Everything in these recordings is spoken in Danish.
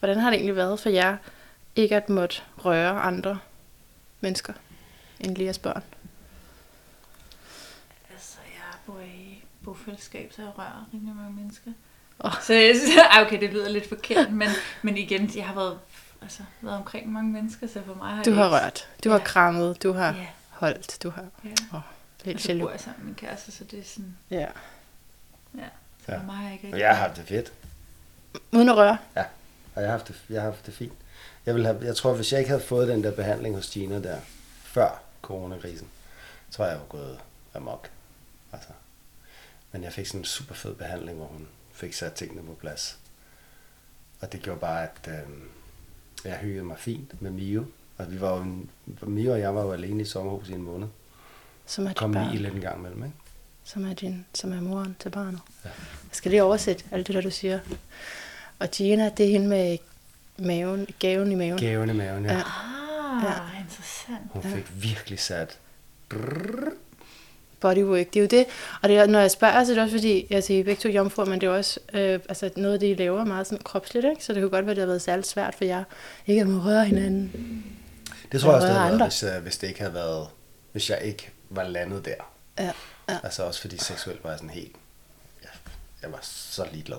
hvordan har det egentlig været for jer, ikke at måtte røre andre mennesker end Lias børn? Altså, jeg bor i bofællesskab, så jeg rører rimelig mange mennesker. Åh. Så jeg synes, okay, det lyder lidt forkert, men, men igen, jeg har været, altså, været omkring mange mennesker, så for mig har Du har ikke- rørt, du har Ja. krammet, du har Ja, holdt, du har ja. lidt Og så jaloux. bor jeg sammen med min kæreste, så det er sådan, Ja. så Ja. for mig har jeg ikke rigtig... jeg har haft det fedt, Uden at røre. Og jeg har haft det, jeg har haft det fint. Jeg, vil have, jeg tror, hvis jeg ikke havde fået den der behandling hos Gina der, før coronakrisen, så var jeg jo gået amok. Altså. Men jeg fik sådan en super fed behandling, hvor hun fik sat tingene på plads. Og det gjorde bare, at øh, jeg hyggede mig fint med Mio. Og vi var jo, Mio og jeg var jo alene i sommerhus i en måned. Som er Kom lige barn. lidt en gang imellem, ikke? Som er, din, som er moren til barnet. Ja. Jeg skal lige oversætte alt det, der du siger. Og Gina, det er hende med maven, gaven i maven. Gaven i maven, ja. Ah, Ja. interessant. Hun fik virkelig sat... bodywork. Det er jo det. Og det er, når jeg spørger, så er det også fordi, jeg siger begge to jomfruer, men det er også øh, altså noget, af det I laver meget sådan kropsligt, ikke? Så det kunne godt være, det har været særligt svært for jer, ikke at må røre hinanden. Det tror jeg også, det havde andre. været, hvis, øh, hvis det ikke havde været... Hvis jeg ikke var landet der. Ja, ja. Altså også fordi seksuelt var jeg sådan helt... Ja, jeg var så ligeglad.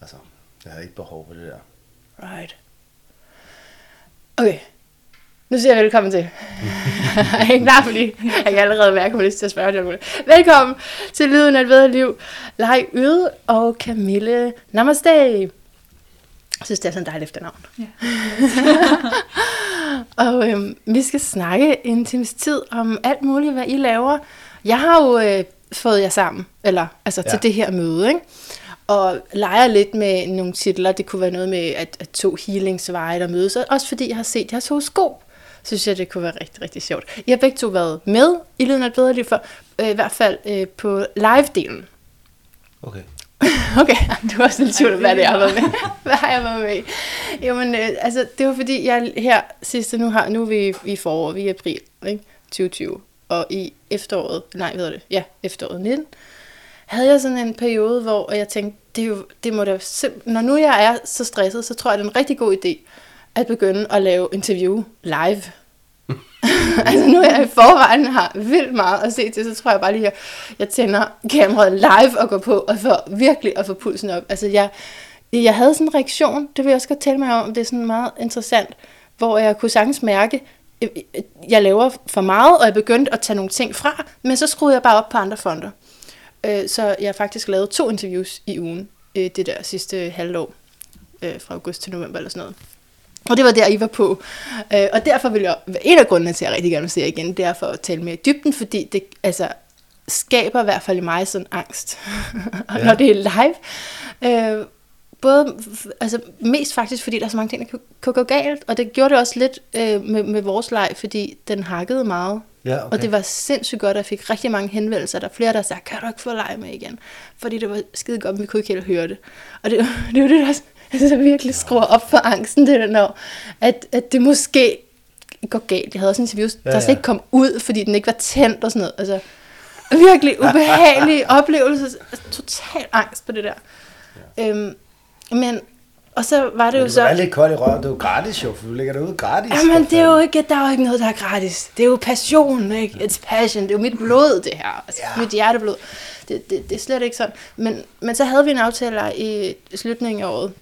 Altså, jeg havde ikke behov for det der. Right. Okay. Nu siger jeg velkommen til. jeg er ikke klar, fordi jeg kan allerede mærke, at jeg lyst til at spørge dig. om det. Velkommen til Lyden af et bedre liv. Leg Yde og Camille. Namaste. Jeg synes, det er sådan dejligt efternavn. Ja. Og øhm, vi skal snakke en times tid om alt muligt, hvad I laver. Jeg har jo øh, fået jer sammen, eller altså. Ja. til det her møde, ikke? Og leger lidt med nogle titler. Det kunne være noget med, at, at to healingsveje, der mødes. Og også fordi jeg har set jeres horoskop, synes jeg, det kunne være rigtig, rigtig sjovt. I har begge to været med i Lyden af et bedre liv for, øh, i hvert fald øh, på live-delen. Okay. Okay, du er også lidt tvivl hvad det er, jeg har været med. Hvad har jeg været med i? Jamen, øh, altså, det var fordi, jeg her sidste, nu, har, nu er vi i forår, vi er i april, ikke? 2020. Og i efteråret, nej, hvad hedder det? Ja, efteråret 19, havde jeg sådan en periode, hvor jeg tænkte, det, er jo, det må da simpelthen, når nu jeg er så stresset, så tror jeg, det er en rigtig god idé at begynde at lave interview live. altså nu er jeg i forvejen har vildt meget at se til, så tror jeg bare lige, at jeg tænder kameraet live og går på, og for virkelig at få pulsen op. Altså jeg, jeg havde sådan en reaktion, det vil jeg også godt tale mig om, det er sådan meget interessant, hvor jeg kunne sagtens mærke, øh, øh, jeg laver for meget, og jeg begyndte at tage nogle ting fra, men så skruede jeg bare op på andre fonder. Øh, Så jeg har faktisk lavet to interviews i ugen, øh, det der sidste halvår, øh, fra august til november eller sådan noget. Og det var der, I var på. Øh, Og derfor vil jeg, en af grundene til, at jeg rigtig gerne vil se jer igen, det er for at tale mere i dybden, fordi det altså, skaber i hvert fald i mig sådan angst, Ja. når det er live. Øh, både, altså mest faktisk, fordi der er så mange ting, der kan, kan gå galt, og det gjorde det også lidt øh, med, med vores leg, fordi den hakkede meget. Ja, Okay. Og det var sindssygt godt, at jeg fik rigtig mange henvendelser. Der er flere, der sagde, kan du ikke få leg med igen? Fordi det var skide godt, men vi kunne ikke helt høre det. Og det, det jo det, der altså, virkelig skruer op for angsten, det der, når at, at det måske går galt. Jeg havde også en interview, Ja, der slet ja. ikke kom ud, fordi den ikke var tændt og sådan noget. Altså, virkelig ubehagelig oplevelse. Altså, total angst på det der. Ja. Øhm, men, og så var det Men jo så... kan være lidt kold i røven. Det er jo gratis, jo, for du lægger det ud gratis. Jamen, det er jo ikke, der er jo ikke noget, der er gratis. Det er jo passion, ikke? It's passion. Det er jo mit blod, det her. Altså, ja. Mit hjerteblod. Det, det, det er slet ikke sådan. Men, men så havde vi en aftale i slutningen af året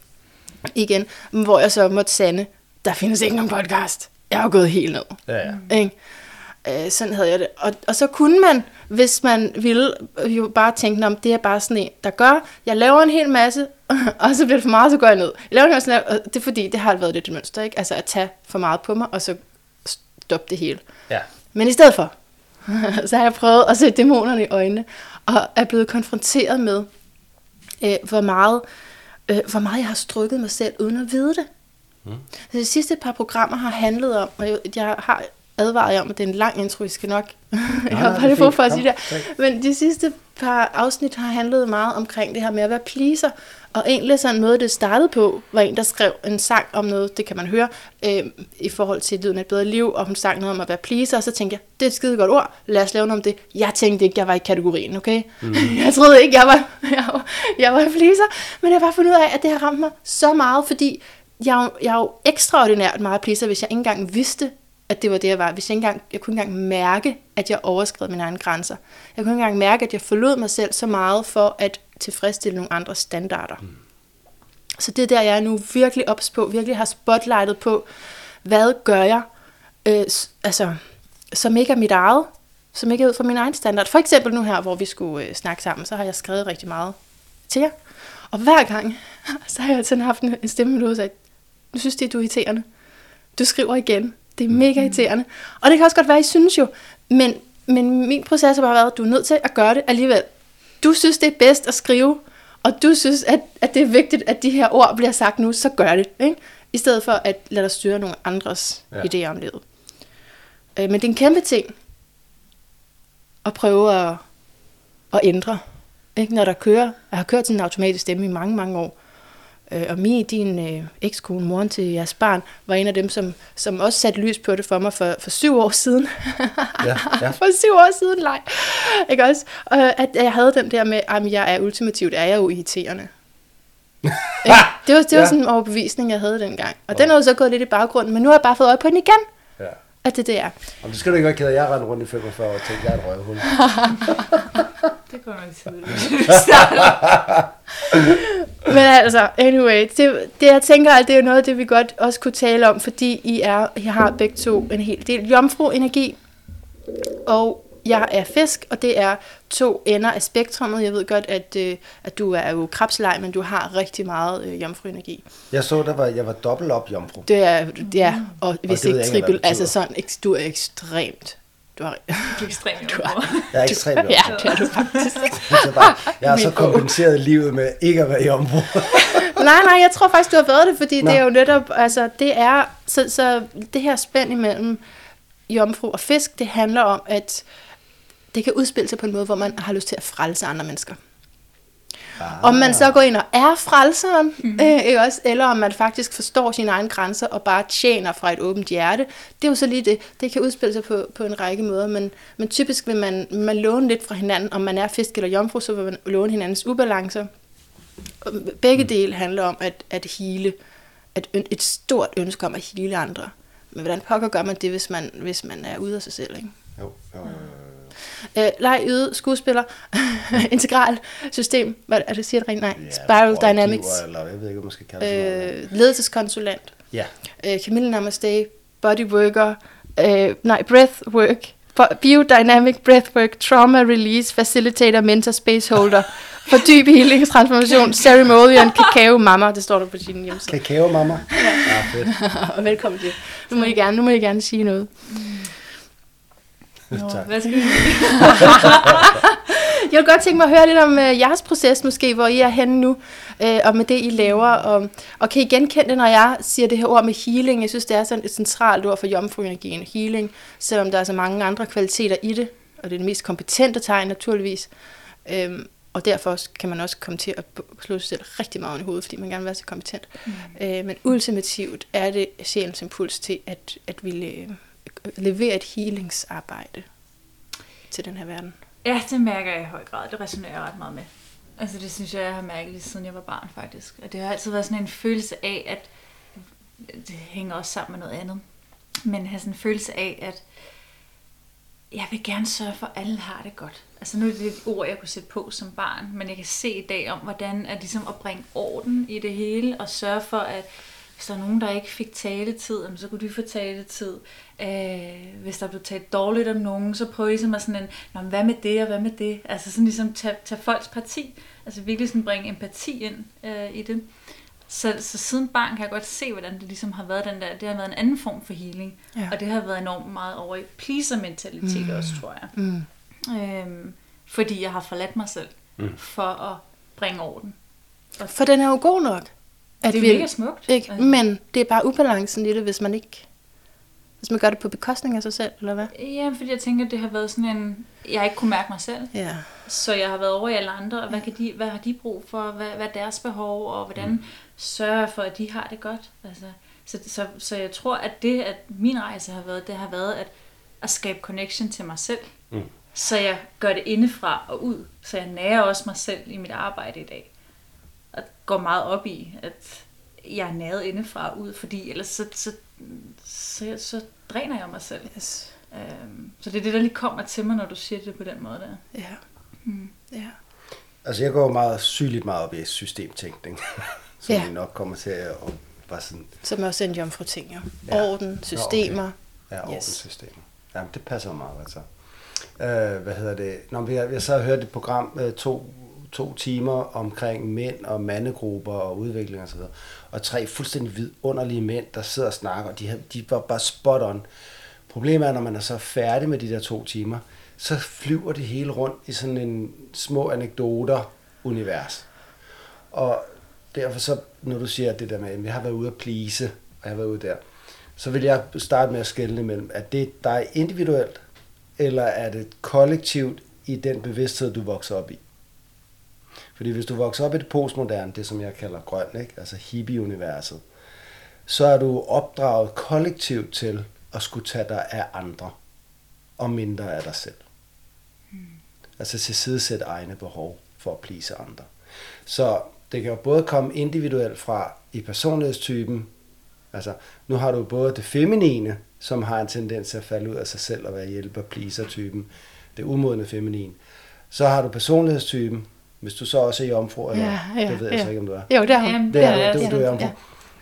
igen, hvor jeg så måtte sande, der findes ikke nogen podcast. Jeg har gået helt ned. Ja, ja. Ikke? Øh, sådan havde jeg det. Og, og så kunne man, hvis man ville, jo bare tænke, om det er bare sådan en, der gør, jeg laver en hel masse, og så bliver det for meget, så går jeg ned. Jeg laver en masse, og det er fordi, det har været lidt et mønster, ikke? Altså at tage for meget på mig, og så stoppe det hele. ja. Men i stedet for, så har jeg prøvet at se dæmonerne i øjnene, og er blevet konfronteret med, øh, hvor, meget, øh, hvor meget jeg har strukket mig selv, uden at vide det. Mm. Så de sidste par programmer har handlet om, og jeg har advarer jeg om, at det er en lang intro, I skal nok. jeg nej, har det bare det for fint. for at sige det. Men de sidste par afsnit har handlet meget omkring det her med at være pleaser. Og egentlig sådan noget, det startede på, var en, der skrev en sang om noget, det kan man høre, øh, i forhold til Lyden af et bedre liv, og hun sang noget om at være pleaser, og så tænkte jeg, det er et skide godt ord, lad os lave noget om det. Jeg tænkte ikke, jeg var i kategorien, okay? Mm. jeg troede ikke, jeg var, jeg var, jeg var pleaser, men jeg har bare fundet ud af, at det har ramt mig så meget, fordi jeg, er jo- jeg er jo ekstraordinært meget pleaser, hvis jeg ikke engang vidste, at det var det, jeg var. Hvis jeg, engang, jeg kunne ikke engang mærke, at jeg overskred mine egne grænser. Jeg kunne ikke engang mærke, at jeg forlod mig selv så meget for at tilfredsstille nogle andre standarder. Mm. Så det er der, jeg er nu virkelig ops på, virkelig har spotlightet på, hvad gør jeg, øh, altså, som ikke er mit eget, som ikke er ud fra min egen standard. For eksempel nu her, hvor vi skulle øh, snakke sammen, så har jeg skrevet rigtig meget til jer. Og hver gang, så har jeg sådan haft en en stemme, der sagde, nu synes det, du er irriterende. Du skriver igen. Det er mega irriterende. Og det kan også godt være, I synes jo, men, men min proces har bare været, at du er nødt til at gøre det alligevel. Du synes, det er bedst at skrive, og du synes, at, at det er vigtigt, at de her ord bliver sagt nu, så gør det. Ikke? I stedet for at lade dig styre nogle andres Ja. idéer om livet. Øh, men det er en kæmpe ting at prøve at, at ændre. Ikke? Når der kører, jeg har kørt til en automatisk stemme i mange, mange år. Øh, og Mie, din øh, ekskone, moren til jeres barn, var en af dem, som, som også satte lys på det for mig for, for syv år siden. Ja, ja. for syv år siden, nej. Ikke også? Og at jeg havde den der med, at jeg er ultimativt, er jeg jo irriterende. Ikke? det var, det var Ja. sådan en overbevisning, jeg havde dengang. Og den er jo så gået lidt i baggrunden, men nu har jeg bare fået øje på den igen, ja. at det det er. Og det skal du ikke være ked af. Jeg rendte rundt i 45 år og tænkte, jeg er et røvhul. Det går nok tidligt. Men altså, anyway, det, det jeg tænker, at det er jo noget af det, vi godt også kunne tale om, fordi I, er, I har begge to en hel del jomfru-energi, og jeg er fisk, og det er to ender af spektrummet. Jeg ved godt, at, øh, at du er jo krabsleg, men du har rigtig meget øh, jomfru-energi. Jeg så, der var, jeg var dobbelt op jomfru. Det er, det er og hvis det ved ikke trippel, altså sådan, du er ekstremt. Du er, Det er ekstremt Du er- Jeg er ekstremt jomfru. ja, det er du faktisk. Så bare, jeg har så kompenseret livet med ikke at være jomfru. Nej, nej, jeg tror faktisk, du har været det, fordi Nå. det er jo netop, altså det er, så, så det her spænd imellem jomfru og fisk, det handler om, at det kan udspille sig på en måde, hvor man har lyst til at frelse andre mennesker. Ah. Om man så går ind og er frelseren, mm. øh, ikke også, eller om man faktisk forstår sine egne grænser og bare tjener fra et åbent hjerte, det er jo så lige det. Det kan udspille sig på, på en række måder, men, men typisk vil man, man låne lidt fra hinanden. Om man er fisk eller jomfru, så vil man låne hinandens ubalancer. Og Begge dele handler om at, at hele, at et stort ønske om at hele andre. Men hvordan pokker gør man det, hvis man, hvis man er ude af sig selv? Ikke? Jo, jo, jo, jo. Øh, leg, yde, skuespiller, integral system, hvad er det, siger det rent? Nej, Ja, Spiral Dynamics, Eller jeg ved ikke, om man skal kalde det øh, ledelseskonsulent, Ja, øh, Camille Namaste, bodyworker, øh, nej, breathwork, biodynamic breathwork, trauma release, facilitator, mentor, spaceholder, for dyb healing, transformation, ceremonial, cacao, mamma, det står der på din hjemmeside. kakao, mamma. Ja, fedt. Og velkommen til. Nu må I gerne, nu må I gerne sige noget. Nå, Tak. hvad skal vi Jeg vil godt tænke mig at høre lidt om øh, jeres proces måske, hvor I er henne nu, øh, og med det, I laver. Og, og kan I genkende det, når jeg siger det her ord med healing? Jeg synes, det er sådan et centralt ord for jomfruenergien, healing, selvom der er så mange andre kvaliteter i det, og det er det mest kompetente tegn naturligvis. Øhm, og derfor kan man også komme til at slå sig selv rigtig meget i hovedet, fordi man gerne vil være så kompetent. Mm. Øh, men ultimativt er det sjælens impuls til at, at ville øh, levere et healingsarbejde til den her verden. Ja, det mærker jeg i høj grad. Det resonerer jeg ret meget med. Altså det synes jeg, jeg har mærket lige siden jeg var barn faktisk. Og det har altid været sådan en følelse af, at det hænger også sammen med noget andet. Men have sådan en følelse af, at jeg vil gerne sørge for, at alle har det godt. Altså nu er det et ord, jeg kunne sætte på som barn, men jeg kan se i dag om, hvordan at ligesom at bringe orden i det hele, og sørge for, at hvis der er nogen, der ikke fik taletid, så kunne de få taletid. Øh, hvis der blev talt dårligt om nogen, så prøve ligesom at sådan en, Nå, hvad med det, og hvad med det? Altså sådan ligesom tage, tage folks parti. Altså virkelig sådan bringe empati ind øh, i det. Så, så siden barn kan jeg godt se, hvordan det ligesom har været den der, det har været en anden form for healing. Ja. Og det har været enormt meget over i pleaser-mentalitet mm. også, tror jeg. Mm. Øhm, fordi jeg har forladt mig selv mm. for at bringe orden. For den er jo god nok. At Det er mega smukt. Ikke? Altså. Men det er bare ubalancen i det, hvis man ikke... Hvis man gør det på bekostning af sig selv, eller hvad? Ja, fordi jeg tænker, det har været sådan en... Jeg har ikke kunne mærke mig selv, Ja. så jeg har været over i alle andre, og hvad, kan de, hvad har de brug for, hvad, hvad er deres behov, og hvordan mm. sørger jeg for, at de har det godt. Altså, så, så, så jeg tror, at det, at min rejse har været, det har været at, at skabe connection til mig selv. Mm. Så jeg gør det indefra og ud, så jeg nærer også mig selv i mit arbejde i dag. Går meget op i, at jeg er næret indefra og ud, fordi ellers så, så, så, så dræner jeg mig selv. Yes. Øhm, så det er det, der lige kommer til mig, når du siger det på den måde der. Ja. Mm. Ja. Altså, jeg går meget sygeligt meget op i systemtænkning. som Ja. nok kommer til at og bare sådan, Som også en jomfru ting, jo. Ja. Orden, systemer. ja, Yes. ordenssystemer. Jamen, det passer meget, altså. Øh, hvad hedder det? Nå, men jeg, jeg så har hørt et program øh, to, to timer omkring mænd og mandegrupper og udvikling og så. Og tre fuldstændig vidunderlige mænd, der sidder og snakker, og de, de var bare spot on. Problemet er, når man er så færdig med de der to timer, så flyver det hele rundt i sådan en små anekdoter-univers. Og derfor så, når du siger det der med, at jeg har været ude at plise, og jeg har været ude der, så vil jeg starte med at skelne mellem, at det dig individuelt, eller er det kollektivt i den bevidsthed, du vokser op i? Fordi hvis du vokser op i det postmoderne, det som jeg kalder grøn, ikke? altså hippie-universet, så er du opdraget kollektivt til at skulle tage dig af andre, og mindre af dig selv. Altså tilsidesætte egne behov for at please andre. Så det kan jo både komme individuelt fra i personlighedstypen, altså nu har du både det feminine, som har en tendens til at falde ud af sig selv og være hjælper pleaser typen det umodne feminin. Så har du personlighedstypen, hvis du så også er jomfru, eller Ja, ja, det ved jeg ja. så ikke, om du er. Jo, det er hun. Jamen, Det er Ja, du, ja, du, du er jomfru.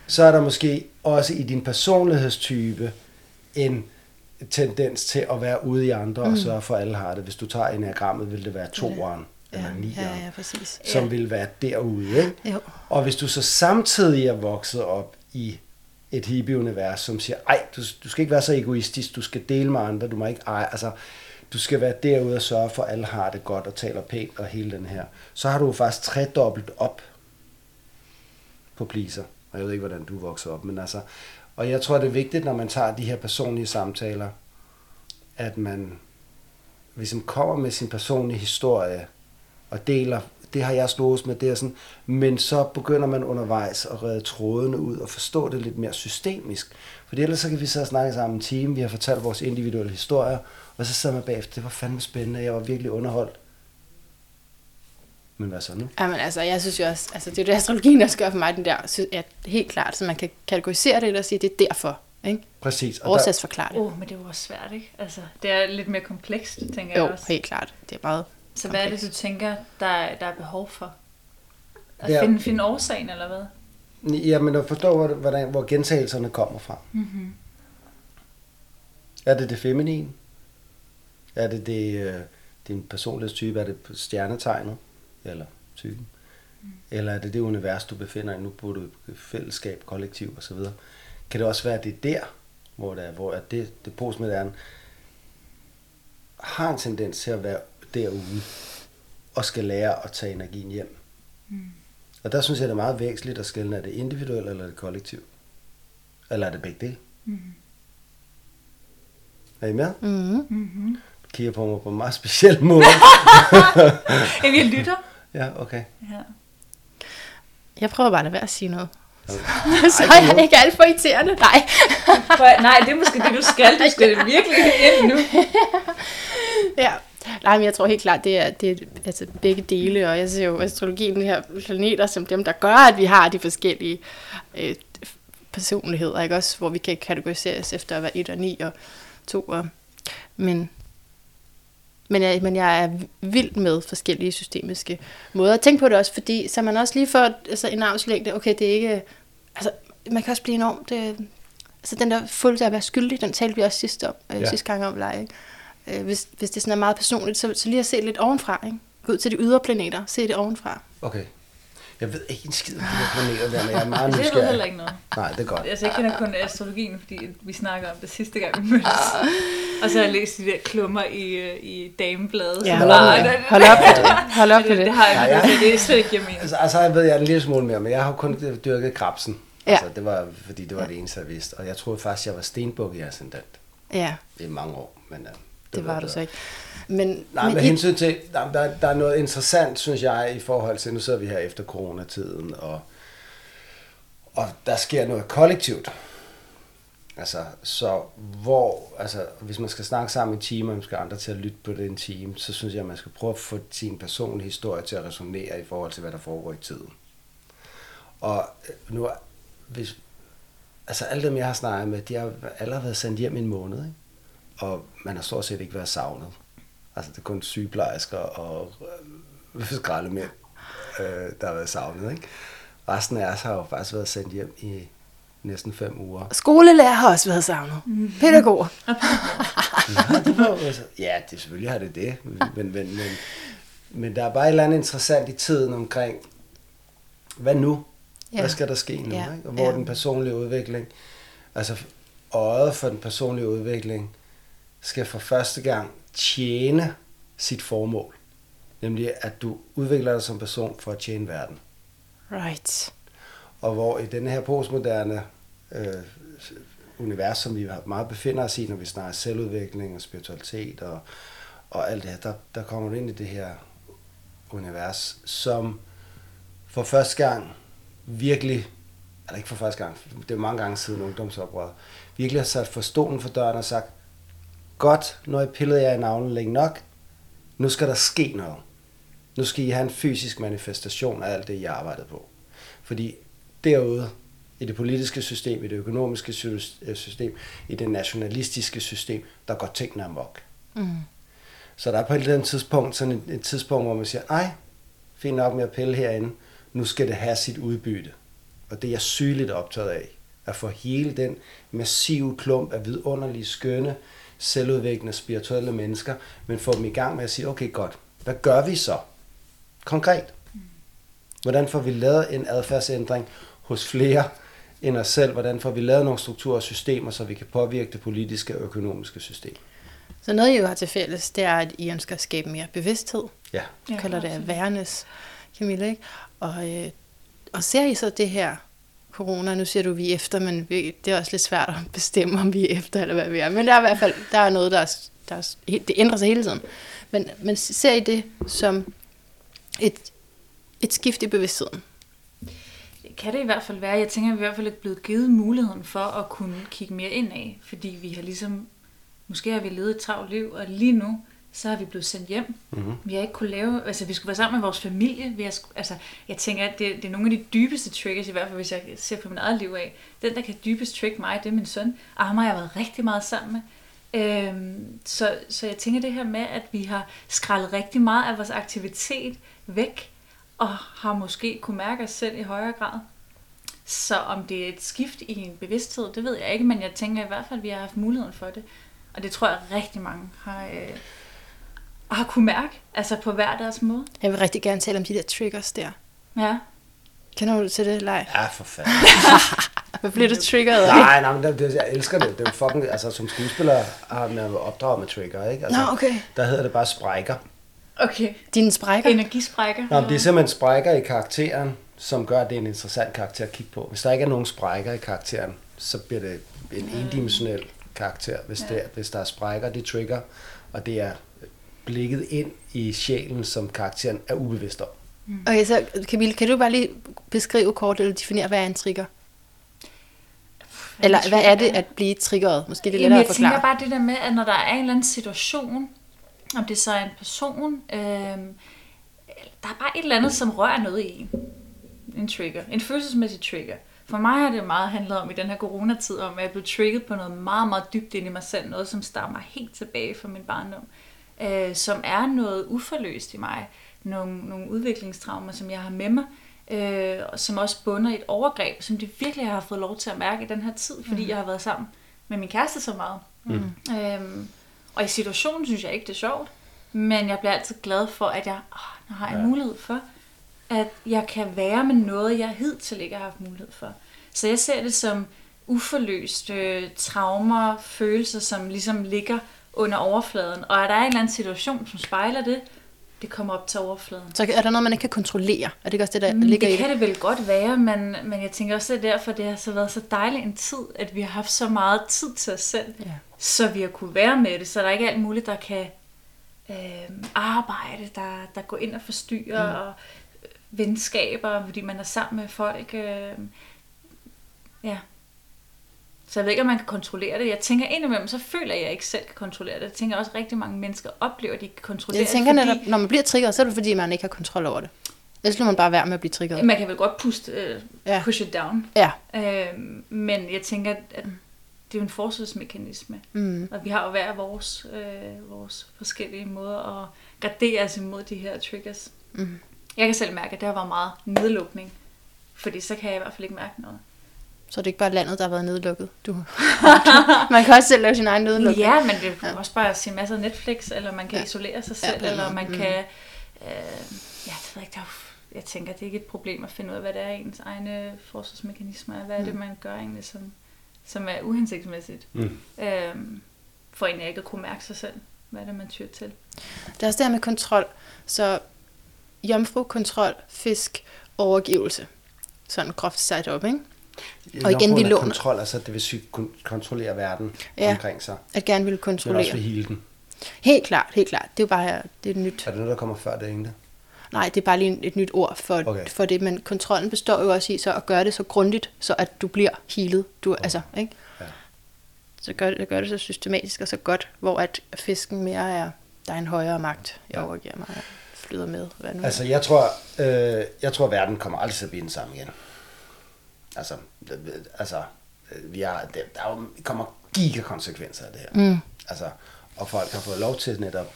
Så er der måske også i din personlighedstype en tendens til at være ude i andre mm. og sørge for, at alle har det. Hvis du tager enagrammet, vil det være toeren Ja, eller ja, nieren, ja, præcis. som Ja. vil være derude. Ikke? Jo. Og hvis du så samtidig er vokset op i et hippie-univers, som siger, ej, du, du skal ikke være så egoistisk, du skal dele med andre, du må ikke ej, altså, du skal være derude og sørge for, at alle har det godt og taler pænt og hele den her. Så har du faktisk tredobbelt op på pleaser. Og jeg ved ikke, hvordan du vokser op, men altså, og jeg tror, det er vigtigt, når man tager de her personlige samtaler, at man ligesom kommer med sin personlige historie og deler, det har jeg slået med, det er sådan, men så begynder man undervejs at redde trådene ud og forstå det lidt mere systemisk. For ellers så kan vi sidde og snakke sammen en time, vi har fortalt vores individuelle historier, og så sidder man bagefter, det var fandme spændende, jeg var virkelig underholdt. Men hvad så nu? Jamen altså, jeg synes jo også, altså det er jo det, astrologien også gør for mig, den der, sy- at helt klart, så man kan kategorisere det og sige, det er derfor, ikke? Præcis. Og der, Årsagsforklare det. Åh, oh, men det er jo også svært, ikke? Altså, det er lidt mere komplekst, tænker Jo, jeg også. helt klart. Det er meget Så hvad er det, komplekst. du tænker, der, er- der er behov for? At Ja. finde, finde årsagen, eller hvad? jamen at forstå, hvor, hvordan, hvor gentagelserne kommer fra. Mm-hmm. Er det det feminine? Er det, det øh, din personlighedstype? Er det stjernetegnet? Eller typen? Mm. Eller er det det univers, du befinder i? Nu bor du i fællesskab, kollektiv osv. Kan det også være, at det er der, hvor, det er, hvor at det, det postmoderne har en tendens til at være derude og skal lære at tage energien hjem. Mm. Og der synes jeg, det er meget væsentligt at skille, er det individuelt eller er det kollektiv? Eller er det begge dele? Mm. Er I med? Mm-hmm. Mm-hmm. Kigger på mig på en meget speciel måde. Jamen, jeg lytter. ja, okay. Ja. Jeg prøver bare at lade være at sige noget. Okay. så er jeg ikke alt for irriterende. Nej. Nej, det er måske det, du skal. Du skal virkelig ind nu. ja. Nej, men jeg tror helt klart, det er, det er altså begge dele, og jeg ser jo astrologien, de her planeter, som dem, der gør, at vi har de forskellige øh, personligheder, ikke også? Hvor vi kan kategoriseres efter at være 1 og 9 og 2 og... Men, men, jeg, men jeg er vild med forskellige systemiske måder at tænke på det også, fordi så man også lige får altså, en armslængde, okay, det er ikke... Altså, man kan også blive enormt... Øh, altså den der følelse af at være skyldig, den talte vi også sidste, om, øh, Ja. sidste gang om ikke? øh, hvis, hvis det sådan er meget personligt, så, så lige at se lidt ovenfra, ikke? Gå ud til de ydre planeter, se det ovenfra. okay. Jeg ved ikke en skid om de her planeter der, men jeg er meget Det ved nysgerrig. heller ikke noget. Nej, det er godt. Altså, jeg kender kun astrologien, fordi vi snakker om det sidste gang, vi mødtes. Og så har jeg læst de der klummer i, øh, i damebladet. Ja, hold op bare- det. Hold op med det. Hold op med det, det. det har jeg ja. det er slet ikke, jeg mener. Altså, altså jeg ved jeg en lille smule mere, men jeg har kun dyrket krabsen. Ja. Altså, det var, fordi det var det eneste, jeg vidste. Og jeg troede faktisk, jeg var stenbuk i ascendant Ja, i mange år. Men, uh, det, var du så ikke. Men, Nej, men med I- hensyn til, der, der, der er noget interessant, synes jeg, i forhold til, nu sidder vi her efter coronatiden, og, og der sker noget kollektivt. Altså, så hvor, altså, hvis man skal snakke sammen i en time, og man skal andre til at lytte på den time, så synes jeg, at man skal prøve at få sin personlige historie til at resonere i forhold til, hvad der foregår i tiden. Og øh, nu, hvis, altså alle dem, jeg har snakket med, de har alle været sendt hjem i en måned, ikke? Og man har stort set ikke været savnet. Altså, det er kun sygeplejersker og øh, skraldemænd, øh, der har været savnet, ikke? Resten af os har jo faktisk været sendt hjem i næsten fem uger. Skolelærer har også været savnet. Pædagoger. Ja, det var, jo altså, ja, det selvfølgelig har det det, men, men, men, men der er bare et eller andet interessant i tiden omkring, hvad nu? Ja. Hvad skal der ske nu? Ja. Ikke? Og hvor Ja. ja. den personlige udvikling, altså øjet for den personlige udvikling, skal for første gang tjene sit formål. Nemlig, at du udvikler dig som person for at tjene verden. Right. Og hvor i den her postmoderne øh, univers, som vi meget befinder os i, når vi snakker selvudvikling og spiritualitet og, og alt det her, der, der kommer du ind i det her univers, som for første gang virkelig, eller ikke for første gang, det er mange gange siden ungdomsoprøret, virkelig har sat forståen for døren og sagt, godt, nu har I pillet jer i navlen længe nok, nu skal der ske noget. Nu skal I have en fysisk manifestation af alt det, I har arbejdet på. Fordi derude, i det politiske system, i det økonomiske øh, system, i det nationalistiske system, der går tingene amok. Mm. Så der er på et eller andet tidspunkt sådan et, et tidspunkt, hvor man siger, nej, fint nok med at pille herinde, nu skal det have sit udbytte. Og det er jeg sygeligt optaget af, at få hele den massive klump af vidunderlige, skønne, selvudviklende, spirituelle mennesker, men få dem i gang med at sige, okay godt, hvad gør vi så? Konkret. Hvordan får vi lavet en adfærdsændring hos flere end os selv? Hvordan får vi lavet nogle strukturer og systemer, så vi kan påvirke det politiske og økonomiske system? Så noget, I jo har til fælles, det er, at I ønsker at skabe mere bevidsthed. Ja. Du kalder det awareness, Camilla, ikke? Og, øh, og ser I så det her corona, nu siger du, vi er efter, men vi, det er også lidt svært at bestemme, om vi er efter, eller hvad vi er. Men der er i hvert fald der er noget, der er, der er, det ændrer sig hele tiden. Men, men ser I det som et, et skift i bevidstheden? Det kan det i hvert fald være. Jeg tænker, at vi i hvert fald er blevet givet muligheden for at kunne kigge mere ind af, fordi vi har ligesom, måske har vi levet et travlt liv, og lige nu, så har vi blevet sendt hjem. Mm-hmm. Vi har ikke kunne lave, altså vi skulle være sammen med vores familie. Vi har, altså, jeg tænker, at det, det er nogle af de dybeste triggers, i hvert fald hvis jeg ser på min eget liv af. Den, der kan dybest trigge mig, det er min søn. Og ham har jeg været rigtig meget sammen med. Øhm, så, så jeg tænker det her med, at vi har skrællet rigtig meget af vores aktivitet væk, og har måske kunne mærke os selv i højere grad. Så om det er et skift i en bevidsthed, det ved jeg ikke, men jeg tænker i hvert fald, at vi har haft muligheden for det. Og det tror jeg rigtig mange har, øh, har kunne mærke, altså på hver deres måde. Jeg vil rigtig gerne tale om de der triggers der. Ja. Kender du til det, Lej? Ja, for fanden. Hvad bliver du triggeret af? Nej, nej, men det, det, jeg elsker det. Det er jo fucking, altså som skuespiller har man jo opdraget med trigger, ikke? Altså, Nå, okay. Der hedder det bare sprækker. Okay. Dine sprækker? Energisprækker. Nå, det er simpelthen sprækker i karakteren, som gør, at det er en interessant karakter at kigge på. Hvis der ikke er nogen sprækker i karakteren, så bliver det en endimensionel karakter. Hvis, det, hvis der er sprækker, det trigger, og det er blikket ind i sjælen, som karakteren er ubevidst om. Okay, så Camille, kan du bare lige beskrive kort, eller definere, hvad er en trigger? Eller hvad er det at blive triggeret? Måske det er lettere jeg at tænker forklare. bare det der med, at når der er en eller anden situation, om det så er en person, øh, der er bare et eller andet, som rører noget i en. En trigger. En følelsesmæssig trigger. For mig har det meget handlet om i den her coronatid, om at jeg blev trigget på noget meget, meget dybt ind i mig selv. Noget, som stammer helt tilbage fra min barndom. Øh, som er noget uforløst i mig. Nogle, nogle udviklingstraumer, som jeg har med mig. Øh, og som også bunder i et overgreb, som det virkelig har fået lov til at mærke i den her tid, fordi mm. jeg har været sammen med min kæreste så meget. Mm. Øhm, og i situationen synes jeg ikke, det er sjovt, men jeg bliver altid glad for, at jeg åh, nu har jeg ja. mulighed for, at jeg kan være med noget, jeg hidtil ikke har haft mulighed for. Så jeg ser det som uforløste øh, traumer, følelser, som ligesom ligger under overfladen. Og er der en eller anden situation, som spejler det, det kommer op til overfladen. Så er der noget, man ikke kan kontrollere? Er det ikke også det, der Mm, ligger det i kan det? det vel godt være, men, men jeg tænker også, at det er derfor, det har så været så dejligt en tid, at vi har haft så meget tid til os selv, Ja. så vi har kunne være med det, så der ikke er alt muligt, der kan øh, arbejde, der, der går ind og forstyrrer, mm. og øh, venskaber, fordi man er sammen med folk. Øh, ja. Så jeg ved ikke, om man kan kontrollere det. Jeg tænker indimellem, så føler jeg, at jeg ikke selv kan kontrollere det. Jeg tænker også, at rigtig mange mennesker oplever, at de kan kontrollere Jeg tænker det, fordi netop, når man bliver triggeret, så er det fordi, man ikke har kontrol over det. Ellers lader man bare være med at blive triggeret. man kan vel godt puste, øh, Ja. push it down. Ja. Øh, men jeg tænker, at at det er jo en forsvarsmekanisme. Mm. Og vi har jo hver vores, øh, vores forskellige måder at gardere os imod de her triggers. Mm. Jeg kan selv mærke, at det har været meget nedlukning. Fordi så kan jeg i hvert fald ikke mærke noget. Så er det ikke bare landet, der har været nedlukket. Du. man kan også selv lave sin egen nedlukning. Ja, men det er også bare at se masser af Netflix, eller man kan Ja. ja. isolere sig Ja, selv, den eller man Mm. kan... Øh, ja, det ved ikke, der er jeg tænker, det er ikke et problem at finde ud af, hvad det er ens egne forsvarsmekanismer er. Hvad er det, Mm. man gør egentlig, som, som er uhensigtsmæssigt. Mm. Øhm, for egentlig ikke at kunne mærke sig selv, hvad er det, man tyr til. Det er også det her med kontrol. Så jomfru, kontrol, fisk, overgivelse. Sådan groft sat op, ikke? Og igen, vi er låner. kontrol, altså det vil sige kon- kontrollere verden Ja. omkring sig. At gerne vil Men også kontrollere. vil hele den. Helt klart, helt klart. Det er jo bare det er nyt. Er det noget, der kommer før det egentlig? Nej, det er bare lige et nyt ord for, okay. Okay. for det. Men kontrollen består jo også i så at gøre det så grundigt, så at du bliver healet. Du, okay. altså, ikke? Ja. Så gør det, gør det så systematisk og så godt, hvor at fisken mere er, der er en højere magt, jeg Ja. overgiver mig, jeg flyder med. Hvad nu Altså, jeg tror, øh, jeg tror, verden kommer aldrig til at blive den samme igen. Altså, altså øh, vi har, der er jo, kommer gigakonsekvenser af det her. Mm. Altså, og folk har fået lov til netop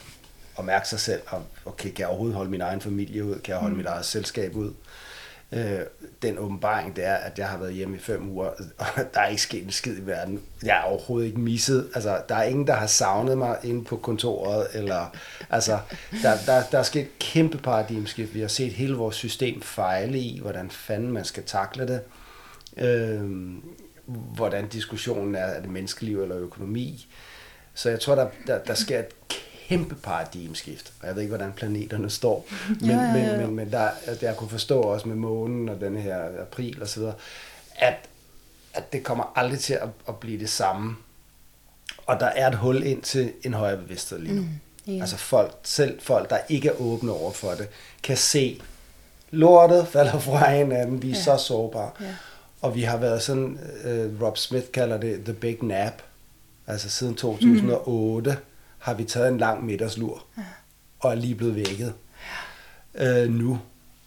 at mærke sig selv, og okay, kan jeg overhovedet holde min egen familie ud? Kan jeg holde mm. mit eget selskab ud? Øh, den åbenbaring, det er, at jeg har været hjemme i fem uger, og der er ikke sket en skid i verden. Jeg er overhovedet ikke misset. Altså, der er ingen, der har savnet mig inde på kontoret, eller, altså, der, der, der er sket et kæmpe paradigmskift. Vi har set hele vores system fejle i, hvordan fanden man skal takle det. Øh, hvordan diskussionen er, er det menneskeliv eller økonomi. Så jeg tror, der, der, der sker et kæmpe paradigmskift. Og jeg ved ikke, hvordan planeterne står. Men, Ja, ja, ja. men, men, men der, at jeg kunne forstå også med månen og den her april videre, at, at det kommer aldrig til at, at blive det samme. Og der er et hul ind til en højere bevidsthed lige nu. Mm, ja. Altså folk, selv folk, der ikke er åbne over for det, kan se, lortet falder fra hinanden, vi er ja. så sårbare. Ja. Og vi har været sådan, uh, Rob Smith kalder det the big nap. Altså siden 2008 mm. har vi taget en lang middagslur, ja. og er lige blevet vækket. Ja. Uh, nu.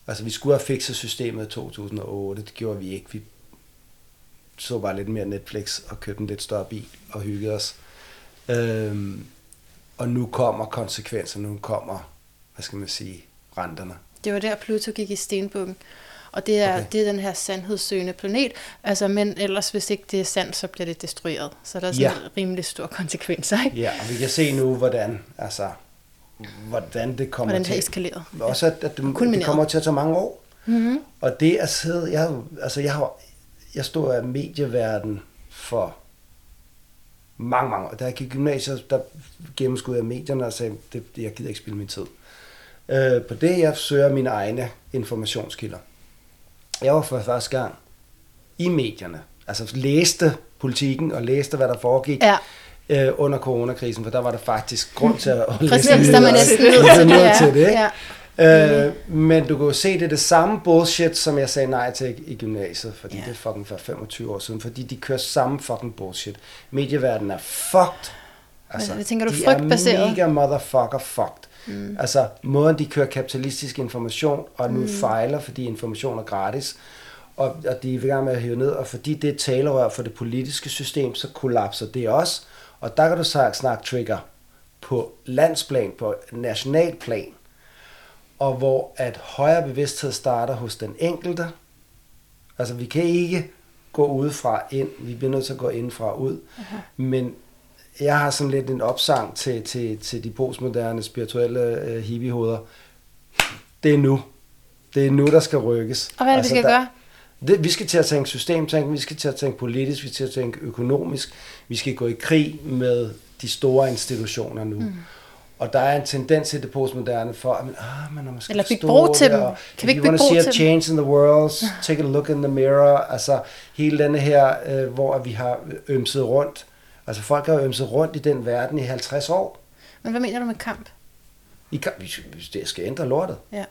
Altså vi skulle have fikset systemet i 2008, det gjorde vi ikke. Vi så bare lidt mere Netflix og købte en lidt større bil og hyggede os. Øhm, og nu kommer konsekvenserne, nu kommer, hvad skal man sige, renterne. Det var der, Pluto gik i stenbukken. Og det er, okay. Det er den her sandhedssøgende planet. Altså, men ellers, hvis ikke det er sandt, så bliver det destrueret. Så der er sådan Ja. rimelig store konsekvenser, ikke? Ja, og vi kan se nu, hvordan, altså, hvordan det kommer Hvordan det til. eskaleret. Også at, at det, det kommer til at tage mange år. Mm-hmm. Og det at sidde, jeg, altså jeg har, jeg stod af medieverden for mange, mange år. Da jeg gik i gymnasiet, der gennemskudde jeg medierne og sagde, det, jeg gider ikke spille min tid. Øh, på det, jeg søger mine egne informationskilder. Jeg var for første gang i medierne, altså læste politikken og læste, hvad der foregik Ja. øh, under coronakrisen, for der var der faktisk grund til at læse Præcis, der er man nyheder. næsten nødt til det. Ja. ikke? Øh, men du kan jo se, det er det samme bullshit, som jeg sagde nej til i gymnasiet, fordi yeah. det er fucking for 25 år siden, fordi de kører samme fucking bullshit. Medieverdenen er fucked. Altså, hvad tænker du, de frygtbaseret? er mega motherfucker fucked. Mm. Altså, måden de kører kapitalistisk information, og nu mm. fejler, fordi information er gratis, og, og de er i gang med at hive ned, og fordi det er talerør for det politiske system, så kollapser det også. Og der kan du snakke, snakke trigger på landsplan, på nationalplan, og hvor at højere bevidsthed starter hos den enkelte. Altså vi kan ikke gå udefra ind, vi bliver nødt til at gå indfra ud. Aha. Men jeg har sådan lidt en opsang til, til, til de postmoderne, spirituelle øh, hippiehoveder. Det er nu. Det er nu, der skal rykkes. Og hvad er det, vi skal der, gøre? Det, vi skal til at tænke systemtænk, vi skal til at tænke politisk, vi skal til at tænke økonomisk, vi skal gå i krig med de store institutioner nu. Mm. Og der er en tendens i det postmoderne for, at man, ah, man skal Eller bygge bro til dem. og Kan vi ikke bygge a til dem? change in the world, take a look in the mirror. Altså hele denne her, øh, hvor vi har ømset rundt. Altså folk har ømset rundt i den verden i 50 år. Men hvad mener du med kamp? I kan, vi, vi- det skal ændre lortet. Ja.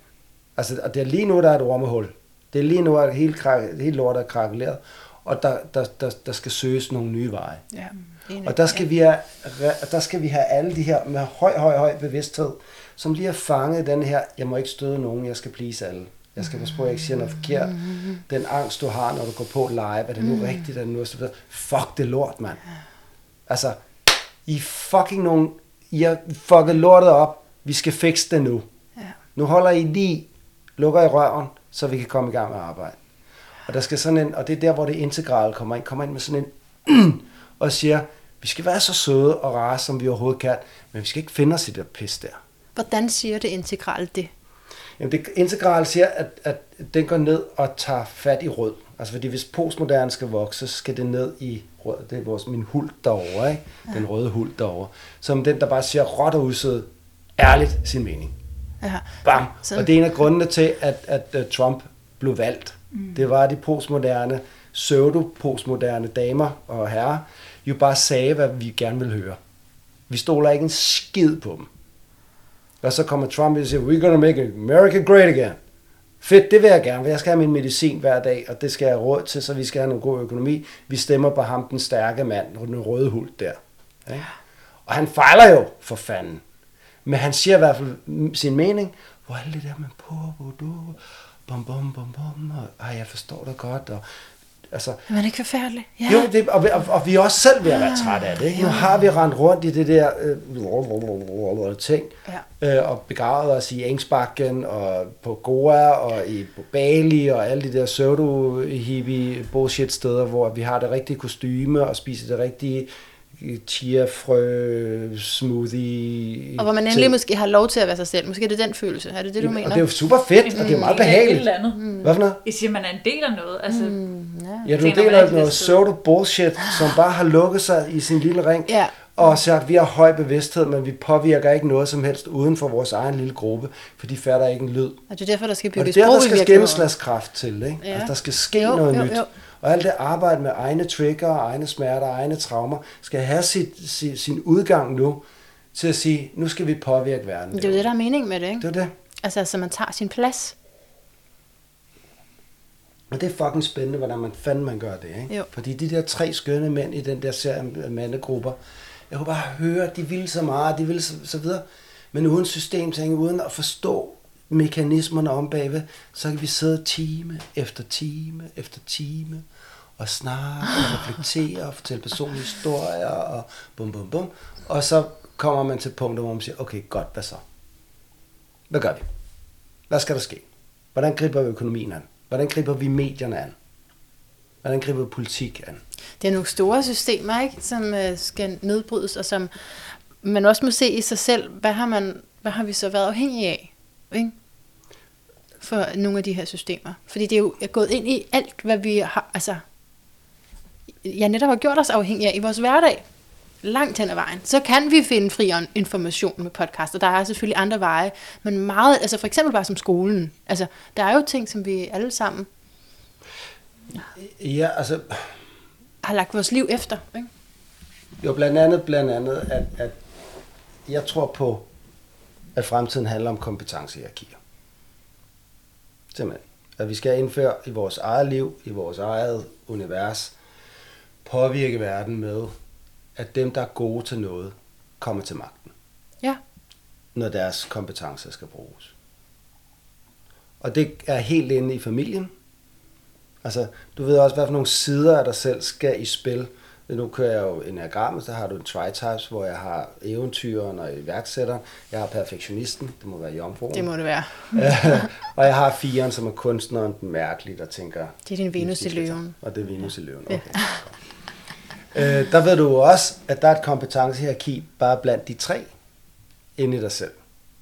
Altså, og det er lige nu, der er et ormehul. Det er lige nu, at hele, krak- hele lortet er krakuleret. Og der, der, der, der skal søges nogle nye veje. Ja. Enig. Og der skal, vi have, der skal vi have alle de her med høj, høj, høj bevidsthed, som lige har fanget den her, jeg må ikke støde nogen, jeg skal please alle. Jeg skal passe på, at jeg ikke siger noget forkert. Den angst, du har, når du går på live, er det nu rigtigt, er det nu. Fuck det lort, mand. Altså, I fucking nogle, I har fucket lortet op. Vi skal fikse det nu. Ja. Nu holder I lige, lukker i røven, så vi kan komme i gang med arbejde. Og der skal sådan en, og det er der, hvor det integrale kommer ind, kommer ind med sådan en, og siger, vi skal være så søde og rare, som vi overhovedet kan, men vi skal ikke finde os i det pis der. Hvordan siger det integrale det? Jamen det integrale siger, at, at den går ned og tager fat i rød. Altså fordi hvis postmoderne skal vokse, så skal det ned i. Det er vores, min huld derovre, ikke? Den røde huld derovre. Som den, der bare siger råt og usød, ærligt sin mening. Ja. Bam! Sådan. Og det er en af grundene til, at, at, at Trump blev valgt. Mm. Det var, de postmoderne, pseudo-postmoderne damer og herrer, jo bare sagde, hvad vi gerne vil høre. Vi stoler ikke en skid på dem. Og så kommer Trump og siger, we're gonna make America great again. Fedt, det vil jeg gerne, for jeg skal have min medicin hver dag, og det skal jeg have råd til, så vi skal have noget god økonomi. Vi stemmer på ham, den stærke mand, den røde huld der. Ikke? Og han fejler jo, for fanden. Men han siger i hvert fald sin mening, hvor alt det der med på, på, du, bom, bom, bom, bom, og ej, jeg forstår det godt, og altså, Er man ikke forfærdelig? Ja. jo, det, og, og, og vi er også selv ved at være trætte af det. Ikke? Nu har vi rendt rundt i det der øh, ting, Ja. øh, og begravet os i Engsbakken, og på Goa, og i på Bali, og alle de der pseudo-hippie bullshit steder, hvor vi har det rigtige kostyme, og spiser det rigtige chia-frø smoothie. Og hvor man ting. endelig måske har lov til at være sig selv. Måske er det den følelse. Er det det, du mener? Og det er jo super fedt, og det er meget Et behageligt. andet. Hvad for noget? I siger, man er en del af noget. Altså, Mm, ja. Du deler noget pseudo bullshit, som bare har lukket sig i sin lille ring, Ja. og sagt, vi har høj bevidsthed, men vi påvirker ikke noget som helst uden for vores egen lille gruppe, for de fatter ikke en lyd. Og det er derfor, der skal Og det bygges er der, der skal gennemslagskraft til, ikke? Ja. Altså, der skal ske Jo, noget jo, nyt. jo. Og alt det arbejde med egne trigger, egne smerter, egne traumer, skal have sit, sin, sin udgang nu, til at sige, nu skal vi påvirke verden. Det er jo det, der er meningen med det, ikke? det er det. Altså, så man tager sin plads. Og det er fucking spændende, hvordan man fanden man gør det, ikke? Jo. Fordi de der tre skønne mænd i den der serie af mandegrupper, jeg kunne bare høre, de ville så meget, de ville så, så videre. Men uden systemtænkning, uden at forstå mekanismerne om bagved, så kan vi sidde time efter time efter time og snakke og reflektere og fortælle personlige historier og bum bum bum. Og så kommer man til punkter, hvor man siger, okay, godt, hvad så? Hvad gør vi? Hvad skal der ske? Hvordan griber vi økonomien an? Hvordan griber vi medierne an? Hvordan griber vi politik an? Det er nogle store systemer, ikke, som øh, skal nedbrydes, og som man også må se i sig selv, hvad har, man, hvad har vi så været afhængige af? Ikke? For nogle af de her systemer. Fordi det er jo gået ind i alt, hvad vi har, altså, ja, netop har gjort os afhængige af i vores hverdag. Langt hen ad vejen. Så kan vi finde fri information med podcaster. Der er selvfølgelig andre veje, men meget, altså for eksempel bare som skolen. Altså, der er jo ting, som vi alle sammen Ja, altså, har lagt vores liv efter. Ikke? jo blandt andet, blandt andet at, at jeg tror på, at fremtiden handler om kompetencehierarkier. Simpelthen. At vi skal indføre i vores eget liv, i vores eget univers, påvirke verden med, at dem, der er gode til noget, kommer til magten. Ja. når deres kompetencer skal bruges. Og det er helt inde i familien. Altså, du ved også, hvad for nogle sider af dig selv skal i spil. Nu kører jeg jo enagrammet, så har du en tri-types, hvor jeg har eventyren og iværksætteren. Jeg har perfektionisten, det må være jomfruen. Det må det være. og jeg har firen, som er kunstneren, den mærkelige, der tænker... Det er din Venus i løven. Og det er Venus i løven, okay øh, der ved du jo også, at der er et kompetencehierarki bare blandt de tre inde i dig selv.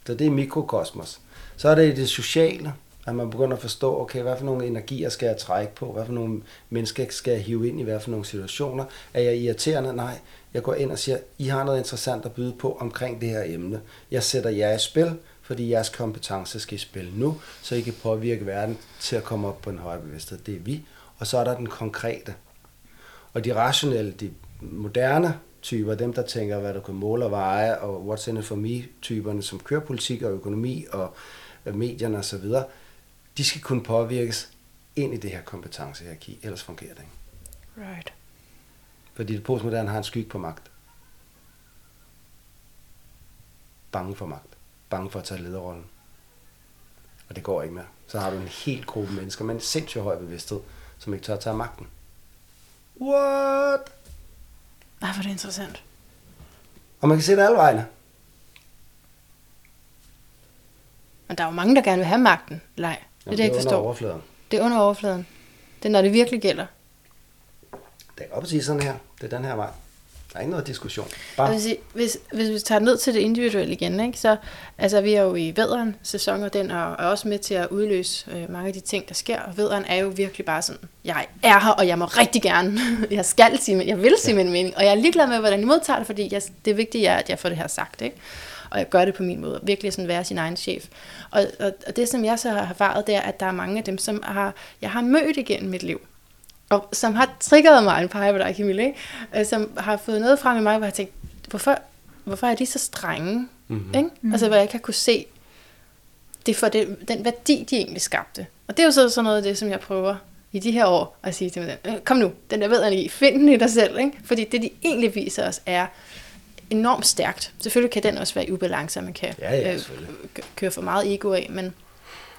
Så det er mikrokosmos. Så er det i det sociale, At man begynder at forstå, okay, hvad for nogle energier skal jeg trække på? Hvad for nogle mennesker skal jeg hive ind i hvad for nogle situationer? Er jeg irriterende? Nej. Jeg går ind og siger, I har noget interessant at byde på omkring det her emne. Jeg sætter jer i spil, fordi jeres kompetence skal i spil nu, så I kan påvirke verden til at komme op på en højere bevidsthed. Det er vi. Og så er der den konkrete. Og de rationelle, de moderne typer, dem der tænker, hvad du kan måle og veje, og what's in it for me typerne, som kører politik og økonomi og medierne osv., de skal kunne påvirkes ind i det her kompetencehierarki, ellers fungerer det ikke. Right. Fordi det postmoderne har en skygge på magt. Bange for magt. Bange for at tage lederrollen. Og det går ikke mere. Så har du en helt gruppe mennesker med en sindssygt høj bevidsthed, som ikke tør at tage magten. What? Ej, hvor er det interessant. Og man kan se det alle vegne. Men der er jo mange, der gerne vil have magten. Nej, det er det, jeg ikke under forstår. overfladen. Det er under overfladen. Det er, når det virkelig gælder. Det er godt sige sådan her. Det er den her vej. Der er ikke noget diskussion. Jeg Bare vil sige, hvis, hvis vi tager ned til det individuelle igen, ikke, så altså, vi er jo i vederen sæson, og den er, er også med til at udløse øh, mange af de ting, der sker. Og vederen er jo virkelig bare sådan, jeg er her, og jeg må rigtig gerne, jeg skal sige, jeg vil sige min mening, og jeg er ligeglad med, hvordan I modtager det, fordi jeg, det er vigtigt, at jeg får det her sagt, ikke? og jeg gør det på min måde, virkelig sådan være sin egen chef. Og, og, og det, som jeg så har erfaret, det er, at der er mange af dem, som har, jeg har mødt igennem mit liv, og som har triggeret mig, en på dig, Camille, ikke? Øh, som har fået noget frem i mig, hvor jeg tænkte, hvorfor, hvorfor er de så strenge? Mm-hmm. Ikke? Mm. Altså, hvor jeg ikke har kunne se det for det, den værdi, de egentlig skabte. Og det er jo så sådan noget af det, som jeg prøver i de her år at sige til mig, øh, kom nu, den der ved jeg i, find den i dig selv. Ikke? Fordi det, de egentlig viser os, er enormt stærkt. Selvfølgelig kan den også være i ubalance, og man kan Ja, ja, øh, køre for meget ego af, men,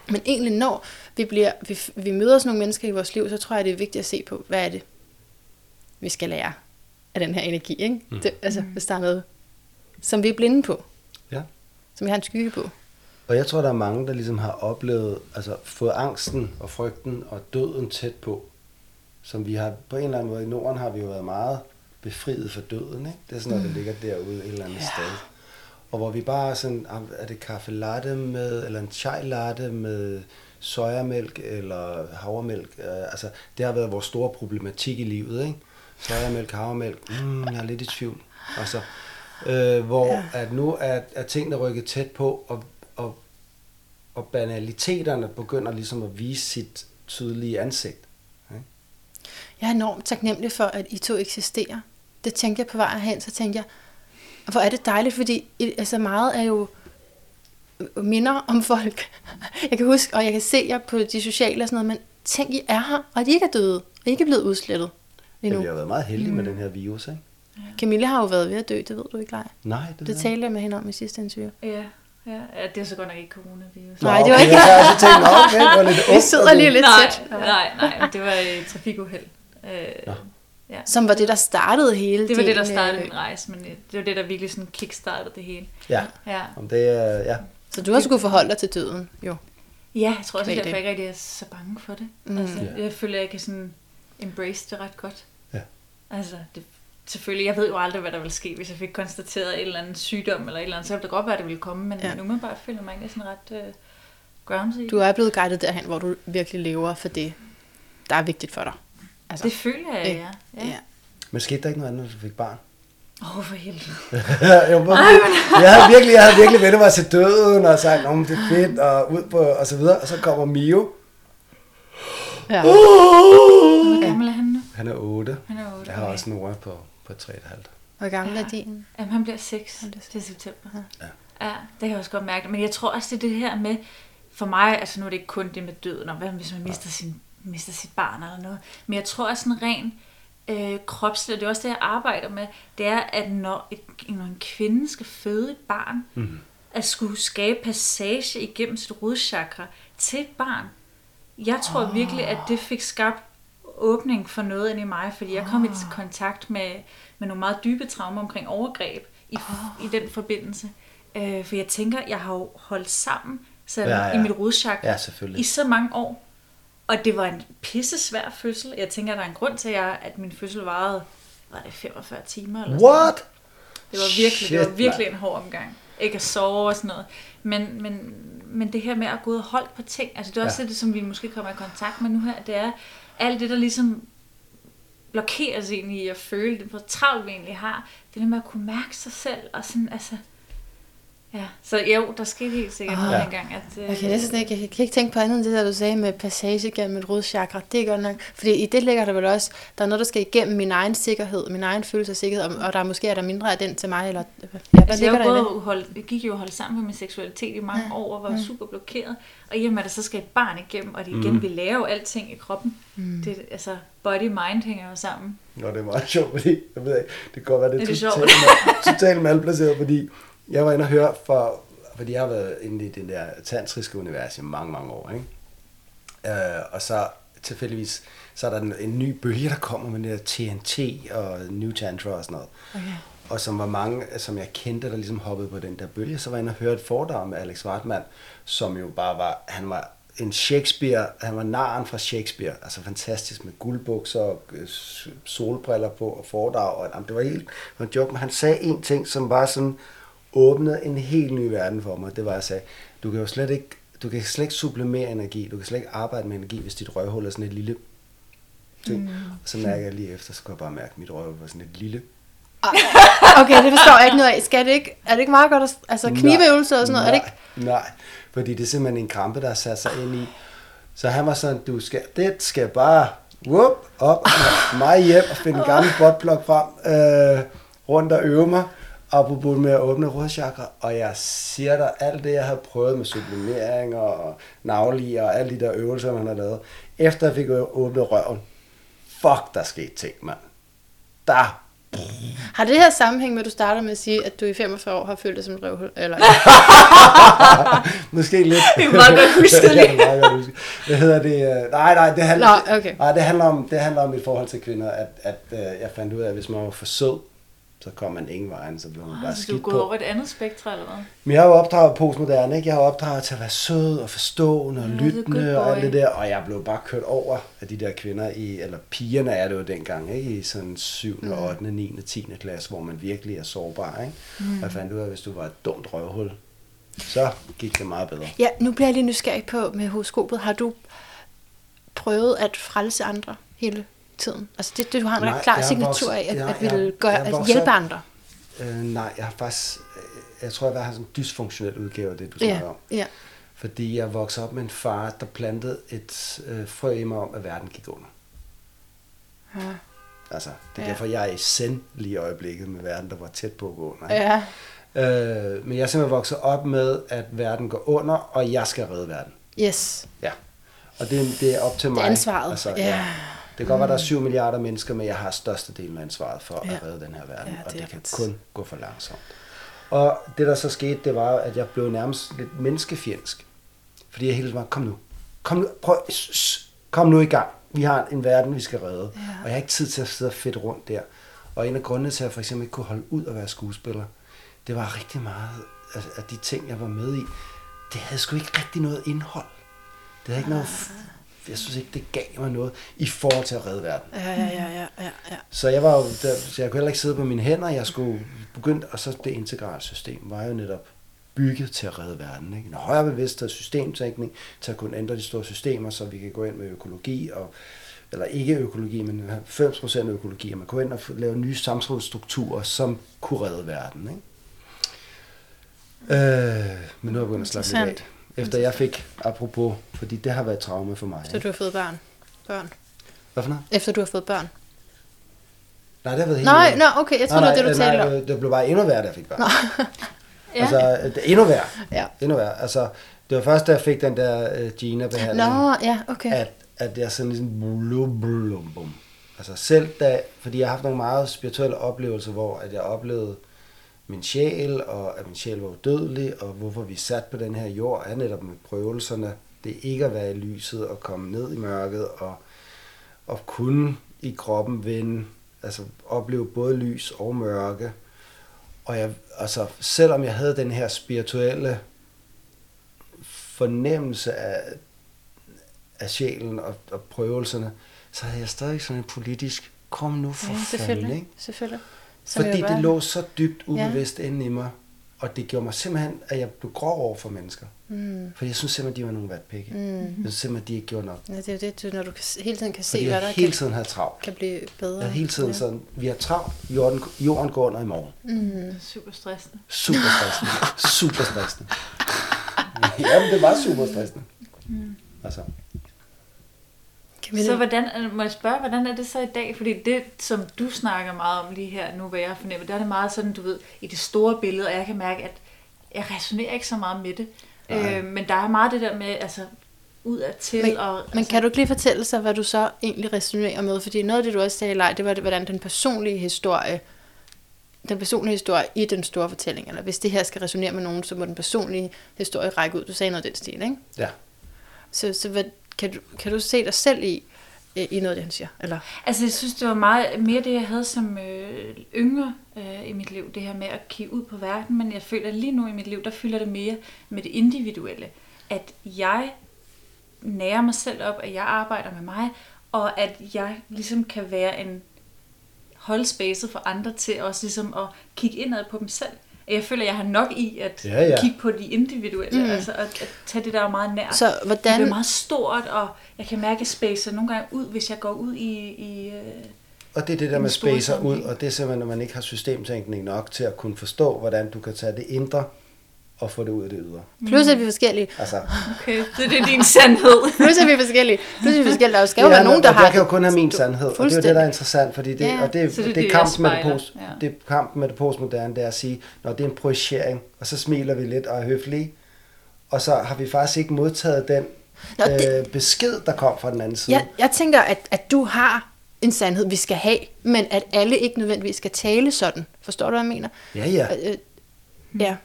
men egentlig når vi, bliver, vi, vi møder sådan nogle mennesker i vores liv, så tror jeg, det er vigtigt at se på, hvad er det, vi skal lære af den her energi. Ikke? Mm. Det, altså, hvis der er noget, som vi er blinde på, Ja. som vi har en skygge på. Og jeg tror, der er mange, der ligesom har oplevet, altså fået angsten og frygten og døden tæt på. Som vi har, på en eller anden måde i Norden har vi jo været meget befriet for døden, ikke? Det er sådan noget, der ligger derude et eller andet Ja. sted. Og hvor vi bare sådan, er det kaffe latte med, eller en chai latte med sojamælk eller havremælk. Øh, altså, det har været vores store problematik i livet, ikke? Sojamælk, havremælk, mm, jeg er lidt i tvivl. Altså, øh, hvor ja. at nu er, er tingene rykket tæt på, og, og, og banaliteterne begynder ligesom at vise sit tydelige ansigt. Ikke? Jeg er enormt taknemmelig for, at I to eksisterer. Det tænkte jeg på vej hen, så tænkte jeg, hvor er det dejligt, fordi I- altså meget er jo minder om folk. Jeg kan huske, og jeg kan se jer på de sociale og sådan noget, men tænk, I er her, og at I ikke er døde, og I ikke er blevet udslettet Ja, endnu. vi har været meget heldige mm. med den her virus, ikke? Camille har jo været ved at dø, det ved du ikke, Lej. Nej, det, Det talte jeg med hende om i sidste interview. Ja, ja, ja, det er så godt nok ikke coronavirus. Nå, Nej, det var ikke- Jeg har også tænkt, okay, det var lidt Vi ungt, sidder og lige lidt nej, tæt. nej, nej, det var et trafikuheld. Øh. Ja. Som var det, der startede hele Det var det, der startede øh, min rejse, men øh, det var det, der virkelig sådan kickstartede det hele. Ja, Ja, om det er, ja. Så du har skulle forholde dig til døden, jo. ja jeg tror også, at jeg ikke rigtig er så bange for det. Mm. Altså, Ja. jeg føler, at jeg kan sådan embrace det ret godt. Ja. Altså, det, selvfølgelig, jeg ved jo aldrig, hvad der vil ske, hvis jeg fik konstateret en eller anden sygdom eller et eller andet, så ville det godt være, at det ville komme, men Ja. nu må jeg bare føle mig egentlig sådan ret øh, grounded Du er blevet guidet derhen, hvor du virkelig lever for det, der er vigtigt for dig. Altså, Det føler jeg, ja. ja. ja. Men skete der ikke noget andet, når du fik barn? Åh, oh, for helvede. jeg, var, jeg, havde virkelig, jeg havde virkelig vendt mig til døden og sagt, om det er fedt og ud på og så videre. Og så kommer Mio. ja. Hvor gammel er han nu? Han er 8. Han er 8. Jeg har også en ord på, på 3,5. Hvor gammel er Ja. din? Jamen, han bliver 6 Han bliver til september. Ja. ja, det kan jeg også godt mærke. Men jeg tror også, det er det her med, for mig, altså nu er det ikke kun det med døden, og hvad hvis man mister, sin, mister sit barn eller noget, men jeg tror også sådan ren øh, kropsligt, og det er også det, jeg arbejder med, det er, at når, et, når en kvinde skal føde et barn, Mm. at skulle skabe passage igennem sit rodchakra til et barn. Jeg tror oh. virkelig, at det fik skabt åbning for noget ind i mig, fordi jeg kom i kontakt med, med nogle meget dybe traumer omkring overgreb i, oh. i den forbindelse. Øh, for jeg tænker, jeg har jo holdt sammen sådan, Ja, ja, i mit rodchakra Ja, i så mange år. Og det var en pisse svær fødsel. Jeg tænker, der er en grund til, at, jeg, at min fødsel varede var det 45 timer eller sådan. What? Det var virkelig, det var Shit, virkelig mand. en hård omgang. Ikke at sove og sådan noget. Men, men, men det her med at gå ud og holde på ting, altså det er også Ja. det, som vi måske kommer i kontakt med nu her, det er alt det, der ligesom blokerer sig egentlig i at føle det, hvor travlt vi egentlig har. Det der med at kunne mærke sig selv, og sådan, altså... Ja, så jo, der skete helt sikkert Ah. noget Ja. dengang. At, øh, Jeg kan næsten ikke, jeg kan ikke tænke på andet end det der, du sagde med passage gennem et rodchakra. Det er godt nok. Fordi i det ligger der vel også, der er noget, der skal igennem min egen sikkerhed, min egen følelse af sikkerhed, og, og der er måske er der mindre af den til mig, eller ja, hvad Altså, ligger jeg, der det? både holdt, jeg gik jo og holdt sammen med min seksualitet i mange ja. år, og var super blokeret. Og i og med, at der så skal et barn igennem, og det igen, mm. vi lærer jo alting i kroppen. Mm. Det, altså, body-mind hænger jo sammen. Nå, det er meget sjovt, fordi jeg ved ikke, det kan godt være, det er, Er det totalt, totalt malplaceret, fordi jeg var inde og høre, for, fordi jeg har været inde i det der tantriske univers i mange, mange år, ikke? Øh, og så tilfældigvis, så er der en, en ny bølge, der kommer med det der TNT og New Tantra og sådan noget. Okay. Og som var mange, som jeg kendte, der ligesom hoppede på den der bølge, så var jeg inde og høre et foredrag med Alex Wartman, som jo bare var, han var en Shakespeare, han var naren fra Shakespeare, altså fantastisk med guldbukser og øh, solbriller på og foredrag, og jamen, det var helt, var en joke, men han sagde en ting, som bare sådan åbnede en helt ny verden for mig, det var, at jeg sagde, du kan jo slet ikke, du kan slet ikke sublimere energi, du kan slet ikke arbejde med energi, hvis dit røvhul er sådan et lille ting. Mm. Og så mærker jeg lige efter, så kunne jeg bare mærke, at mit røvhul var sådan et lille Okay, det forstår jeg ikke noget af. Skal det ikke, er det ikke meget godt, at, altså kniveøvelser og sådan noget, er det ikke? Nej, nej, fordi det er simpelthen en krampe, der har sat sig ind i. Så han var sådan, du skal, det skal bare whoop, op mig hjem og finde en gammel botplug frem, øh, rundt og øve mig, apropos med at åbne rådchakra, og jeg siger dig, alt det, jeg havde prøvet med sublimering og navli og alle de der øvelser, man har lavet, efter jeg fik åbnet røven, fuck, der skete ting, mand. Der Har det her sammenhæng med, at du starter med at sige, at du i 45 år har følt dig som et røvhul? Eller? Måske lidt. Det er meget godt husket Ja, det er. Hvad hedder det? Nej, nej, det handler, Nå, okay. nej, det handler, om, det handler om et forhold til kvinder, at, at øh, jeg fandt ud af, at hvis man var for sød, så kom man ingen vejen, så blev man bare Ah, så du er skidt gået på. over et andet spektrum, eller hvad? Men jeg har jo opdraget postmoderne, ikke? Jeg har opdraget til at være sød og forstående og lyttende og alt det der, og jeg blev bare kørt over af de der kvinder i, eller pigerne er det jo dengang, ikke? I sådan 7., Mm. 8., 9., 10. klasse, hvor man virkelig er sårbar, ikke? Mm. Og jeg fandt ud af, at hvis du var et dumt røvhul, så gik det meget bedre. Ja, nu bliver jeg lige nysgerrig på med horoskopet. Har du prøvet at frelse andre hele tiden? Altså det, det du har en Nej, ret klar jeg signatur vokset- af, at, jeg- at jeg- ville gøre, jeg at vokset hjælpe andre. Øh, nej, jeg har faktisk, jeg tror, jeg har sådan en dysfunktionel udgave af det, du Ja, snakker om. ja. Fordi jeg voksede op med en far, der plantede et øh, frø i mig om, at verden gik under. Ja. Altså, det er Ja. derfor, jeg er i send lige i øjeblikket med verden, der var tæt på at gå under. ja. Øh, men jeg er simpelthen vokset op med, at verden går under, og jeg skal redde verden. Yes. Ja. Og det, det er op til Det mig. er ansvaret. Altså, Ja. ja. Det kan godt være, der er 7 milliarder mennesker, men jeg har størstedelen af ansvaret for Ja. at redde den her verden, Ja, og det er det kan ret. kun gå for langsomt. Og det, der så skete, det var, at jeg blev nærmest lidt menneskefjendsk. Fordi jeg hele tiden var, kom nu, kom nu, prøv, kom nu i gang. Vi har en verden, vi skal redde. Ja. Og jeg har ikke tid til at sidde og fedt rundt der. Og en af grundene til, at jeg for eksempel ikke kunne holde ud at være skuespiller, det var rigtig meget af, af de ting, jeg var med i. Det havde sgu ikke rigtig noget indhold. Det havde ikke noget... Jeg synes ikke, det gav mig noget i forhold til at redde verden. Ja, ja, ja, ja, ja, ja. Så jeg var jo der, så jeg kunne heller ikke sidde på mine hænder. Jeg skulle begynde, og så det integrale system var jo netop bygget til at redde verden. Ikke? En højere bevidsthed, systemtænkning, til at kunne ændre de store systemer, så vi kan gå ind med økologi, og, eller ikke økologi, men 90% økologi, og man kunne ind og lave nye samfundsstrukturer, som kunne redde verden. Ikke? Øh, men nu er jeg begyndt at slappe lidt af. Efter jeg fik, apropos, fordi det har været et traume for mig. Så Ikke? du har fået børn. Børn. Hvad for noget? Efter du har fået børn. Nej, det har været helt Nej, nå, okay, jeg nej, det var det, du nej, talte om. nej, Det blev bare endnu værre, da jeg fik børn. Ja. Altså, det endnu værre. Ja. Endnu værre. Altså, det var først, da jeg fik den der uh, Gina-behandling, Nå, ja, okay. at, at jeg sådan ligesom blum, blum, bum. Altså selv da, fordi jeg har haft nogle meget spirituelle oplevelser, hvor at jeg oplevede min sjæl, og at min sjæl var udødelig, og hvorfor vi er sat på den her jord, er netop med prøvelserne. Det er ikke at være i lyset og komme ned i mørket, og, og kunne i kroppen vende, altså opleve både lys og mørke. Og jeg, altså, selvom jeg havde den her spirituelle fornemmelse af, af sjælen og, og prøvelserne, så havde jeg stadig sådan en politisk, kom nu for Ja, fanden, selvfølgelig. ikke? selvfølgelig. Som Fordi det lå så dybt ubevidst ja. inde i mig, og det gjorde mig simpelthen, at jeg blev grov over for mennesker. Mm. For jeg synes simpelthen, de var nogle vatpikke. Mm. Jeg synes simpelthen, de ikke gjorde nok. Ja, det er jo det, du, når du kan, hele tiden kan se, Fordi hvad der hele kan, tiden havde travlt. kan blive bedre. Jeg hele tiden ja. sådan, vi har travlt, jorden, jorden går under i morgen. Mm. Super stressende. Super stressende. super stressende. Jamen, det var super stressende. Mm. Altså, Camilla, Så hvordan, må jeg spørge, hvordan er det så i dag? Fordi det, som du snakker meget om lige her nu, hvad jeg fornemmer, der er det meget sådan, du ved, i det store billede, og jeg kan mærke, at jeg resonerer ikke så meget med det. Nej. Øh, men der er meget det der med, altså, ud af til, Men- og, Men altså, kan du ikke lige fortælle sig, hvad du så egentlig resonerer med? Fordi noget af det, du også sagde i leg, det var, det, hvordan den personlige historie, den personlige historie i den store fortælling, eller hvis det her skal resonere med nogen, så må den personlige historie række ud. Du sagde noget af den stil, ikke? ja. Så, så hvad, kan, du, kan du se dig selv i, i noget af det, han siger? Eller? Altså, jeg synes, det var meget mere det, jeg havde som øh, yngre øh, i mit liv, det her med at kigge ud på verden, men jeg føler lige nu i mit liv, der fylder det mere med det individuelle. At jeg nærer mig selv op, at jeg arbejder med mig, og at jeg ligesom kan være en holde spacet for andre til også ligesom at kigge indad på dem selv. Jeg føler, jeg har nok i at Ja, ja. kigge på de individuelle, Mm. altså at, at tage det der meget nært. Så Det hvordan... bliver meget stort, og jeg kan mærke, at jeg spacer nogle gange ud, hvis jeg går ud i... i øh, Og det er det der med spacer ud, og det er simpelthen, når man ikke har systemtænkning nok til at kunne forstå, hvordan du kan tage det indre og få det ud af det ydre. Plus at vi er forskellige. Altså, okay, så det er din sandhed. Plus at vi er forskellige. Plus at vi er forskellige. Der skal jo Ja, være nogen, og der har... Jeg kan jo kun have min sandhed, og det er jo det, der er interessant, fordi det, Ja, og det, det, det det, er kampen med det, post, Ja. det er kampen med det postmoderne, det er at sige, når det er en projicering, og så smiler vi lidt og er høflige, og så har vi faktisk ikke modtaget den Nå, det- øh, besked, der kom fra den anden side. Jeg, jeg tænker, at, at du har en sandhed, vi skal have, men at alle ikke nødvendigvis skal tale sådan. Forstår du, hvad jeg mener? Ja, ja. Øh, ja.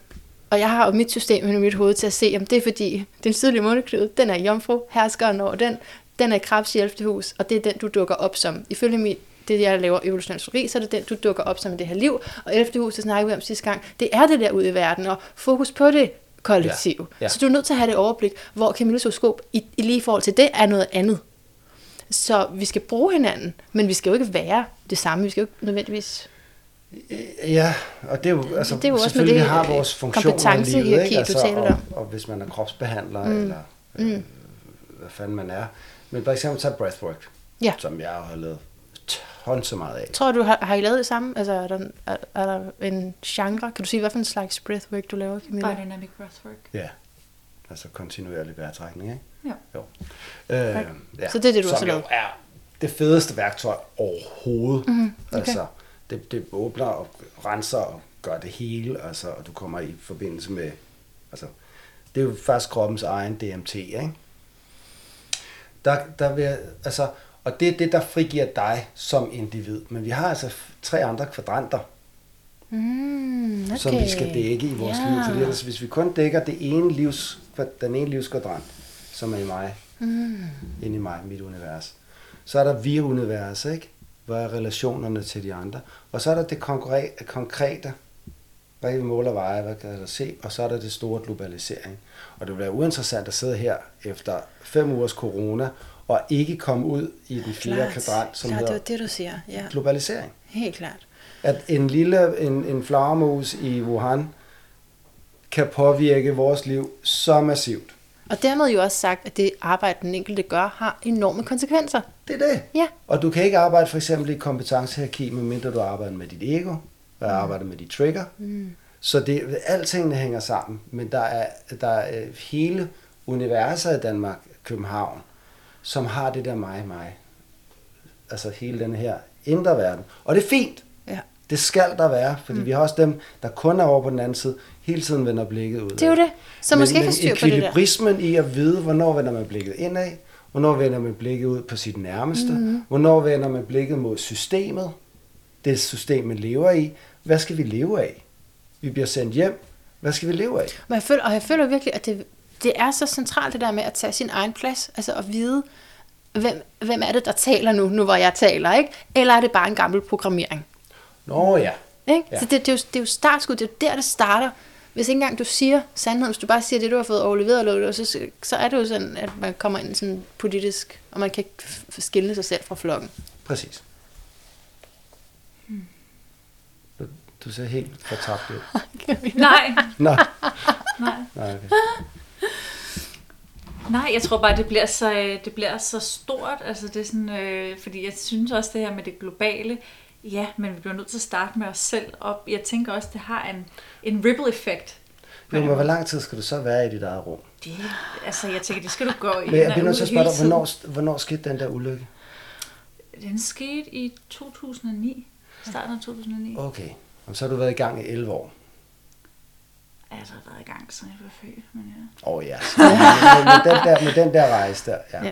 Og jeg har jo mit system i mit hoved til at se, om det er fordi, den sydlige måneknude, den er jomfru, herskeren over den, den er krebs i 11. hus, og det er den, du dukker op som. Ifølge mit, det, jeg laver evolutionær teori, så er det den, du dukker op som i det her liv. Og 11. hus, det snakker vi om sidste gang, det er det der ude i verden, og fokus på det kollektiv. Ja. Ja. Så du er nødt til at have det overblik, hvor Camilles horoskop i, i lige forhold til det er noget andet. Så vi skal bruge hinanden, men vi skal jo ikke være det samme. Vi skal jo ikke nødvendigvis... Ja, og det er jo, altså, det er jo også med selvfølgelig det, har vores funktioner i livet, ikke? du Altså, talte og, om. og, hvis man er kropsbehandler, mm. eller øh, Mm. hvad fanden man er. Men for eksempel tage breathwork, Ja. som jeg har lavet tons så meget af. Tror du, har, har I lavet det samme? Altså, er der, er, er der en genre? Kan du sige, hvad for en slags breathwork, du laver, Camilla? Biodynamic breathwork. Ja, altså kontinuerlig vejrtrækning, ikke? Ja. Jo. Øh, ja. Så det er det, du også har jo lavet? er det fedeste værktøj overhovedet. Mhm, okay. Altså, det, det åbner og renser og gør det hele, altså, og du kommer i forbindelse med, altså, det er jo faktisk kroppens egen DMT, ikke? Der, der vil altså, og det er det, der frigiver dig som individ. Men vi har altså tre andre kvadranter, Mm, okay. som vi skal dække i vores ja. liv. Fordi ellers, hvis vi kun dækker det ene livs, den ene livskvadrant, som er i mig, Mm. inde i mig, mit univers, så er der vi-univers, ikke? Hvad er relationerne til de andre? Og så er der det konkrete, konkrete hvad kan vi måle og veje, hvad kan der se? Og så er der det store globalisering. Og det vil være uinteressant at sidde her efter fem ugers corona, og ikke komme ud i den fjerde Klart. kvadrant, som Klart, det hedder var det, du siger. Ja, globalisering. helt klart. At en lille en, en flagermus i Wuhan kan påvirke vores liv så massivt. Og dermed jo også sagt, at det arbejde, den enkelte gør, har enorme konsekvenser. Det er det. Ja. Og du kan ikke arbejde for eksempel i kompetencehierarki, medmindre du arbejder med dit ego, og arbejder med dit trigger. Mm. Så det, alting hænger sammen, men der er, der er øh, hele universet i Danmark, København, som har det der mig, mig. Altså hele den her indre verden. Og det er fint. Ja. Det skal der være, fordi mm. vi har også dem, der kun er over på den anden side, hele tiden vender blikket ud. Det er jo det. Så måske ikke styr på det der. i at vide, hvornår vender man blikket indad, hvornår vender man blikket ud på sit nærmeste, Mhm. mm. hvornår vender man blikket mod systemet, det system, man lever i. Hvad skal vi leve af? Vi bliver sendt hjem. Hvad skal vi leve af? Men jeg føler, og jeg føler virkelig, at det, det er så centralt det der med at tage sin egen plads, altså at vide, hvem, hvem er det, der taler nu, nu hvor jeg taler, ikke? Eller er det bare en gammel programmering? Nå ja. Ikke? Ja. Så det, det, er jo, det er jo startskud, det er jo der, det starter. Hvis ikke engang du siger sandheden, hvis du bare siger det, du har fået overleveret, eller, så, så er det jo sådan, at man kommer ind sådan politisk, og man kan ikke f- skille sig selv fra flokken. Præcis. du ser helt fortabt ud. Nej, Nå, nej. nej, okay. Nej, jeg tror bare, det bliver så, øh, det bliver så stort. Altså, det er sådan, øh, fordi jeg synes også, det her med det globale, ja, men vi bliver nødt til at starte med os selv. Og jeg tænker også, det har en, en ripple-effekt. Jo, men hvor lang tid skal du så være i dit eget rum? Det, altså, jeg tænker, det skal du gå i. Men jeg bliver nødt til at spørge dig, hvornår, hvornår skete den der ulykke? Den skete i 2009. Starten af 2009. Okay, og så har du været i gang i 11 år. Altså, jeg har været i gang, siden jeg var født. Men ja. Åh oh, ja, så, med, med, den der, med den der rejse der, ja. Ja.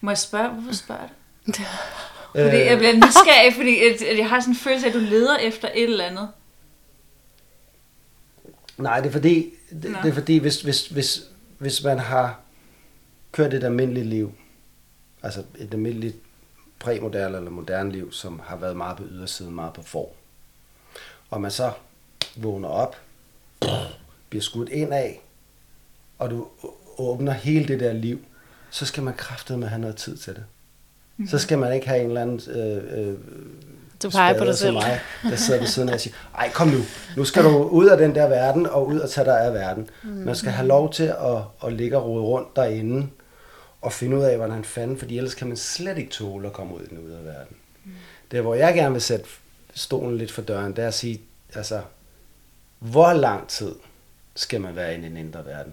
Må jeg spørge, hvorfor spørger du? Øh, Fordi jeg bliver nysgerrig, fordi at jeg har sådan en følelse af, at du leder efter et eller andet. Nej, det er fordi, det, Nå. det er fordi hvis, hvis, hvis, hvis man har kørt et almindeligt liv, altså et almindeligt præmoderne eller moderne liv, som har været meget på ydersiden, meget på for, og man så vågner op, bliver skudt ind af, og du åbner hele det der liv, så skal man kraftedeme have noget tid til det. Mm-hmm. Så skal man ikke have en eller anden øh, øh, Du peger på dig selv. mig, der sidder ved siden af og siger, ej kom nu, nu skal du ud af den der verden og ud og tage dig af verden. Mm. Man skal have lov til at, at ligge og rode rundt derinde og finde ud af, hvordan fanden, fordi ellers kan man slet ikke tåle at komme ud i den af verden. Mm. Det, hvor jeg gerne vil sætte stolen lidt for døren, det er at sige, altså, hvor lang tid skal man være i den indre verden?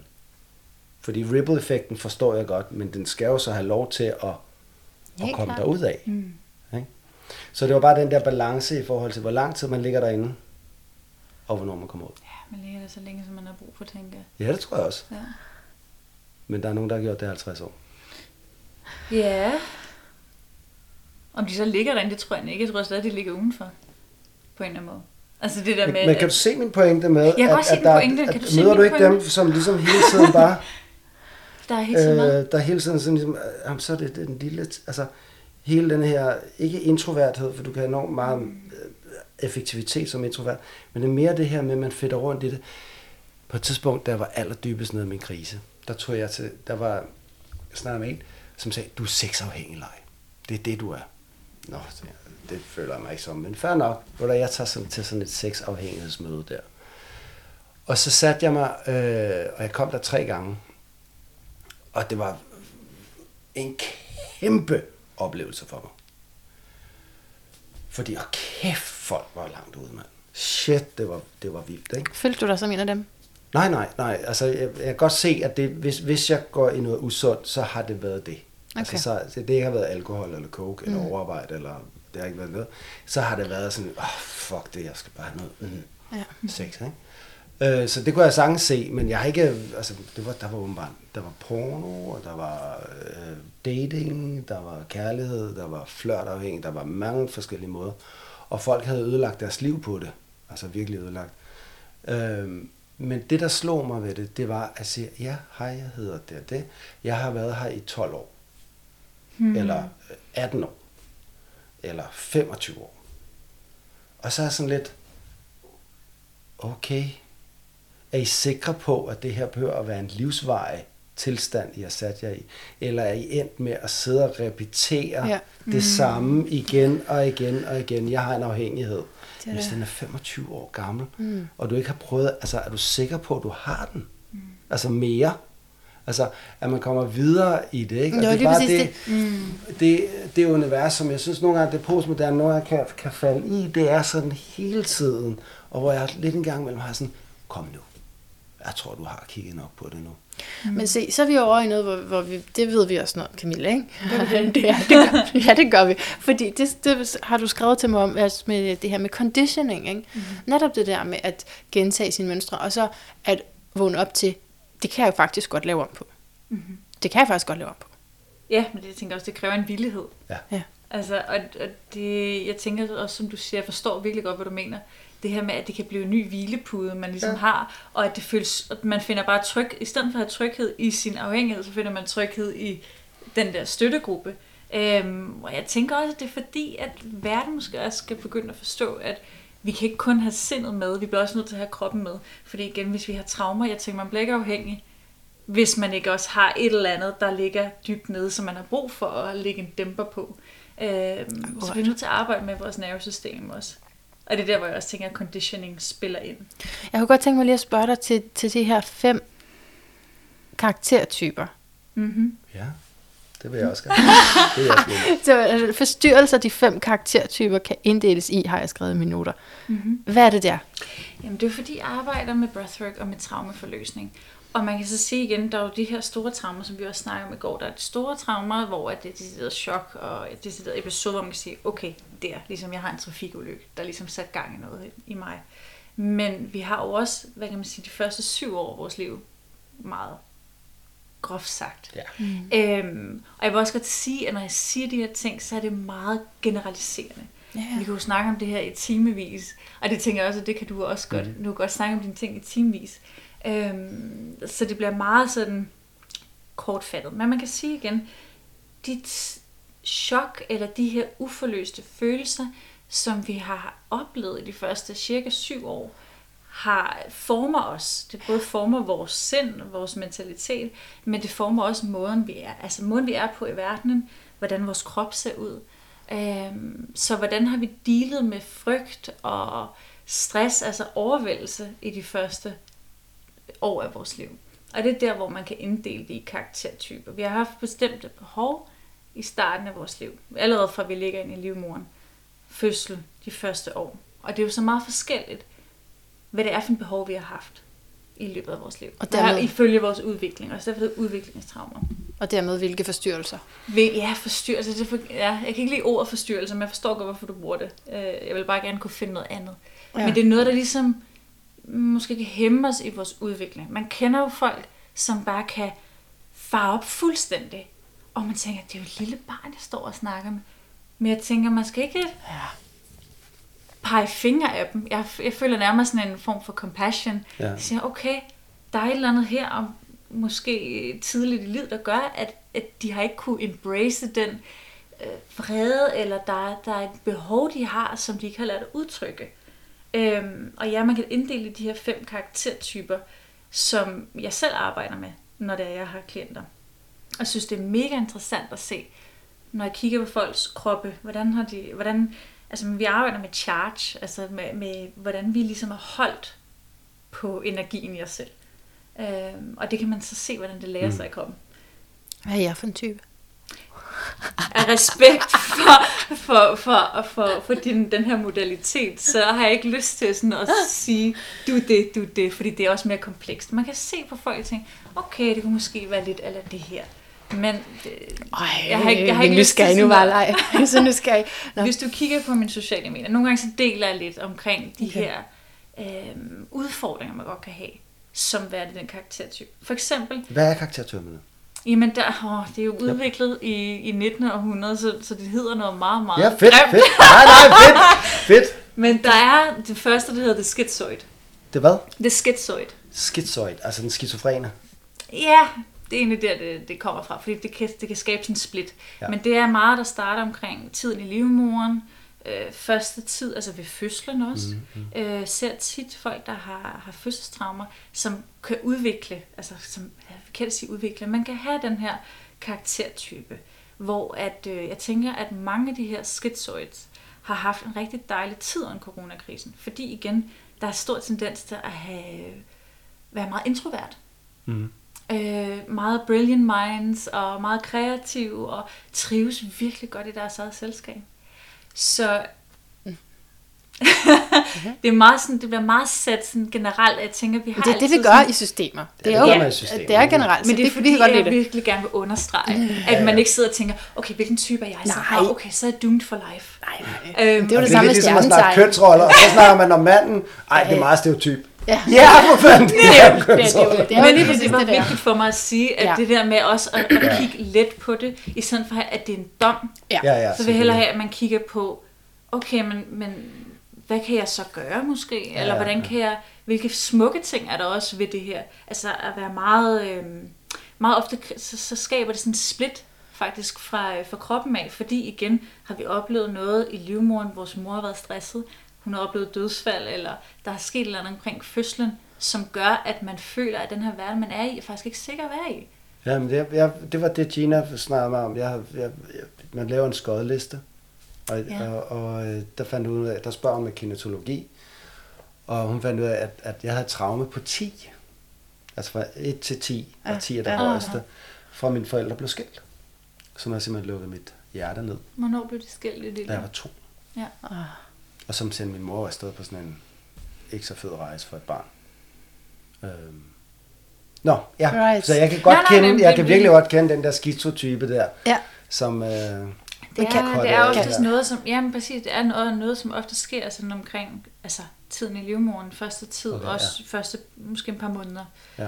Fordi ripple-effekten forstår jeg godt, men den skal jo så have lov til at, at Helt komme klart. derud af. Mm. Ikke? Så det var bare den der balance i forhold til, hvor lang tid man ligger derinde, og hvornår man kommer ud. Ja, man ligger der så længe, som man har brug for, tænker jeg. Ja, det tror jeg også. Ja. Men der er nogen, der har gjort det i 50 år. Ja. Om de så ligger derinde, det tror jeg ikke. Jeg tror stadig, de ligger udenfor. På en eller anden måde. Altså det der Men, med... men kan du se min pointe med, kan godt se din der, pointe. Kan at du møder du ikke dem, pointe? som ligesom hele tiden bare, der er helt sådan øh, der hele tiden sådan ligesom, øh, jamen, så er det den lille, altså hele den her, ikke introverthed, for du kan have enormt meget mm. effektivitet som introvert, men det er mere det her med, at man fedter rundt i det. På et tidspunkt, der var allerdybest nede i min krise, der tog jeg til, der var snart med en, som sagde, du er sexafhængig, leg. Det er det, du er. Nå, det, det føler jeg mig ikke som, men fair nok. Hvor jeg tager sådan, til sådan et sexafhængighedsmøde der. Og så satte jeg mig, øh, og jeg kom der tre gange, og det var en kæmpe oplevelse for mig. Fordi, åh kæft, folk var langt ude, mand. Shit, det var, det var vildt, ikke? Følte du dig som en af dem? Nej, nej, nej. Altså, jeg, jeg kan godt se, at det, hvis, hvis jeg går i noget usundt, så har det været det. Okay. Altså, så, det ikke har været alkohol eller coke eller overarbejde, eller det har ikke været noget. Så har det været sådan, åh, oh, fuck det, jeg skal bare have noget mm, Ja. sex, ikke? Øh, så det kunne jeg sagtens se, men jeg har ikke, altså, det var, der var åbenbart, der var porno, og der var øh, dating, der var kærlighed, der var flirtafhængig, der var mange forskellige måder. Og folk havde ødelagt deres liv på det. Altså virkelig ødelagt. Øh, men det, der slog mig ved det, det var at sige, ja, hej, jeg hedder det det. Jeg har været her i 12 år. Hmm. Eller øh, 18 år. Eller 25 år. Og så er jeg sådan lidt, okay, er I sikre på, at det her behøver at være en livsvarig tilstand, I har sat jer i? Eller er I endt med at sidde og repetere Ja. ja. det mm. samme igen og igen og igen? Jeg har en afhængighed. Det er Hvis det. den er 25 år gammel, mm. og du ikke har prøvet, altså er du sikker på, at du har den? Mm. Altså mere? Altså, at man kommer videre i det, ikke? Og Jo, det er bare det, det. det, det univers, som jeg synes nogle gange, det postmoderne, nogle gange kan, kan falde i, det er sådan hele tiden, og hvor jeg lidt en gang imellem har sådan, kom nu, jeg tror, du har kigget nok på det nu. Mm. Men se, så er vi over i noget, hvor, hvor vi, det ved vi også noget om, Camilla, ikke? det, ja, det gør, vi. ja, det gør vi. Fordi det, det har du skrevet til mig om, altså med det her med conditioning, ikke? Mm. Netop det der med at gentage sine mønstre, og så at vågne op til, det kan jeg jo faktisk godt lave om på. Mm-hmm. Det kan jeg faktisk godt lave om på. Ja, men det jeg tænker også, det kræver en villighed. Ja. Ja. Altså, og, og det, jeg tænker også, som du siger, jeg forstår virkelig godt, hvad du mener. Det her med, at det kan blive en ny hvilepude, man ligesom ja. har, og at det føles, at man finder bare tryg, i stedet for at have tryghed i sin afhængighed, så finder man tryghed i den der støttegruppe. Øhm, og jeg tænker også, at det er fordi, at verden måske også skal begynde at forstå, at vi kan ikke kun have sindet med, vi bliver også nødt til at have kroppen med. Fordi igen, hvis vi har traumer, jeg tænker, man bliver ikke afhængig, hvis man ikke også har et eller andet, der ligger dybt nede, som man har brug for at lægge en dæmper på. Øhm, så vi er nødt til at arbejde med vores nervesystem også. Og det er der, hvor jeg også tænker, at conditioning spiller ind. Jeg kunne godt tænke mig lige at spørge dig til, til de her fem karaktertyper. Mm-hmm. Ja, det vil jeg også gerne. Det er jeg. Så altså, forstyrrelser, de fem karaktertyper kan inddeles i, har jeg skrevet i mine noter. Mm-hmm. Hvad er det der? Jamen, det er fordi, jeg arbejder med breathwork og med traumeforløsning. Og man kan så sige igen, der er jo de her store traumer, som vi også snakkede om i går. Der er de store traumer, hvor det er decideret chok og et decideret episode, hvor man kan sige, okay, der, ligesom jeg har en trafikulykke, der ligesom sat gang i noget i mig. Men vi har jo også, hvad kan man sige, de første syv år af vores liv meget groft sagt. Ja. Mm. Øhm, og jeg vil også godt sige, at når jeg siger de her ting, så er det meget generaliserende. Ja. Vi kan jo snakke om det her i timevis, og det tænker jeg også, at det kan du også godt. Mhm. Du kan godt snakke om dine ting i timevis. Øhm, så det bliver meget sådan kortfattet. Men man kan sige igen, dit chok eller de her uforløste følelser, som vi har oplevet i de første cirka syv år, har former os. Det både former vores sind, vores mentalitet, men det former også måden, vi er. Altså måden, vi er på i verdenen, hvordan vores krop ser ud. Øhm, så hvordan har vi dealet med frygt og stress, altså overvældelse i de første år af vores liv. Og det er der, hvor man kan inddele det i karaktertyper. Vi har haft bestemte behov i starten af vores liv. Allerede fra vi ligger ind i livmoren. Fødsel de første år. Og det er jo så meget forskelligt, hvad det er for en behov, vi har haft i løbet af vores liv. Og dermed... Ifølge vores udvikling. Og så er det udviklingstraumer. Og dermed hvilke forstyrrelser? Ja, forstyrrelse. Det for, ja, jeg kan ikke lide ordet forstyrrelse, men jeg forstår godt, hvorfor du bruger det. Øh, Jeg vil bare gerne kunne finde noget andet. Ja. Men det er noget, der ligesom måske kan hæmme os i vores udvikling. Man kender jo folk, som bare kan fare op fuldstændig. Og man tænker, det er jo et lille barn, jeg står og snakker med. Men jeg tænker, man skal ikke Ja. pege fingre af dem. Jeg, jeg føler nærmest sådan en form for compassion. Ja. Jeg siger, okay, der er et eller andet her, om måske tidligt i livet, der gør, at, at de har ikke kunne embrace den øh, vrede, eller der, er- der er et behov, de har, som de ikke har lært at udtrykke. Øhm, og ja, man kan inddele de her fem karaktertyper, som jeg selv arbejder med, når det er, jeg har klienter. Og jeg synes, det er mega interessant at se, når jeg kigger på folks kroppe, hvordan har de, hvordan, altså vi arbejder med charge, altså med, med hvordan vi ligesom er holdt på energien i os selv. Øhm, og det kan man så se, hvordan det lærer Mm. sig i kroppen. Hvad er jeg for en type? Af respekt for, for, for, for, for din, den her modalitet, så har jeg ikke lyst til sådan at sige, du det, du det, fordi det er også mere komplekst. Man kan se på folk og tænke, okay, det kunne måske være lidt eller det her. Men det, Ej, Jeg har ikke- jeg har ikke nu lyst skal til jeg nu sådan bare så nu skal jeg. Nå. Hvis du kigger på mine sociale medier, nogle gange så deler jeg lidt omkring de Okay. her øh, udfordringer, man godt kan have, som værende den karaktertype. For eksempel, Hvad er karaktertyperne? Jamen der, åh, det er jo udviklet i, i 19. århundrede, så, så det hedder noget meget, meget Ja, fedt, grimt. fedt. Nej, nej, fedt, fedt. Men der er det første, der hedder det schizoid. Det hvad? Det schizoid. Schizoid, altså den skizofrene. Ja, det er egentlig der, det, det kommer fra, fordi det kan, det kan skabe sådan en split. Ja. Ja. Men det er meget, der starter omkring tiden i livmoderen, øh, første tid, altså ved fødslen også. Mm-hmm. Øh, ser tit folk, der har, har fødselstraumer, som kan udvikle, altså som, jeg kan sige udvikle, man kan have den her karaktertype, hvor at, øh, jeg tænker, at mange af de her schizoids har haft en rigtig dejlig tid under coronakrisen, fordi igen, der er stor tendens til at have, være meget introvert Mm. øh, meget brilliant minds og meget kreative og trives virkelig godt i deres eget selskab. Så det, er meget sådan, det bliver meget sat sådan generelt, at jeg tænker, at vi har Det er det, vi gør sådan, i systemer. Ja, Det er det jo gør man i systemer. det er generelt, men det er det, fordi, vi godt jeg det. virkelig gerne vil understrege, Mm. at man ikke sidder og tænker, okay, hvilken type er jeg? Så, Nej. "Nå, okay, så er jeg doomed for life. Nej, nej. Øhm, Det er jo det Det er samme med ligesom at snakke stjernetegn. kønsroller, og så snakker man om manden. Ej, det er meget stereotyp. Ja. Ja, for fanden. Det Det er jo, det, er- det, er det er Men lige det, det var det vigtigt for mig at sige, at ja. det der med også at, at kigge let på det, i stedet for at det er en dom, Ja. Ja, ja, Så vil jeg hellere have, at man kigger på, okay, men, men hvad kan jeg så gøre måske? Ja, Eller hvordan kan jeg, hvilke smukke ting er der også ved det her? Altså at være meget, øh, meget ofte, så, så skaber det sådan en split faktisk fra, øh, fra kroppen af, fordi igen har vi oplevet noget i livmoderen, vores mor har været stresset, hun har oplevet dødsfald, eller der er sket et eller andet omkring fødslen, som gør, at man føler, at den her verden, man er i, er faktisk ikke sikker at være i. Jamen, det, jeg, det var det, Gina snakkede mig om. Jeg, jeg, jeg, man laver en skodeliste, og, Ja. og, og øh, der fandt hun ud af, der spørger hun med kinetologi, og hun fandt ud af, at, at jeg havde traume på 10. Altså fra 1 til 10, Ja, og 10 er det ja. højeste, fra mine forældre blev skilt. Som har simpelthen lukket mit hjerte ned, Hvornår blev det skilt i det? da jeg var to. Ja. Ah. Og som sendte min mor afsted på sådan en ikke så fed rejse for et barn. Øhm. Nå, ja. Right. Så jeg kan godt Nej, nej, kende, men- jeg kan virkelig godt kende den der skizotype der, Ja. som... Øh, Det Men er, det er oftest noget, som, ja, men præcis, det er noget, noget, som ofte sker sådan omkring altså, tiden i livmoderen, første tid, Okay, også første, måske et par måneder. ja.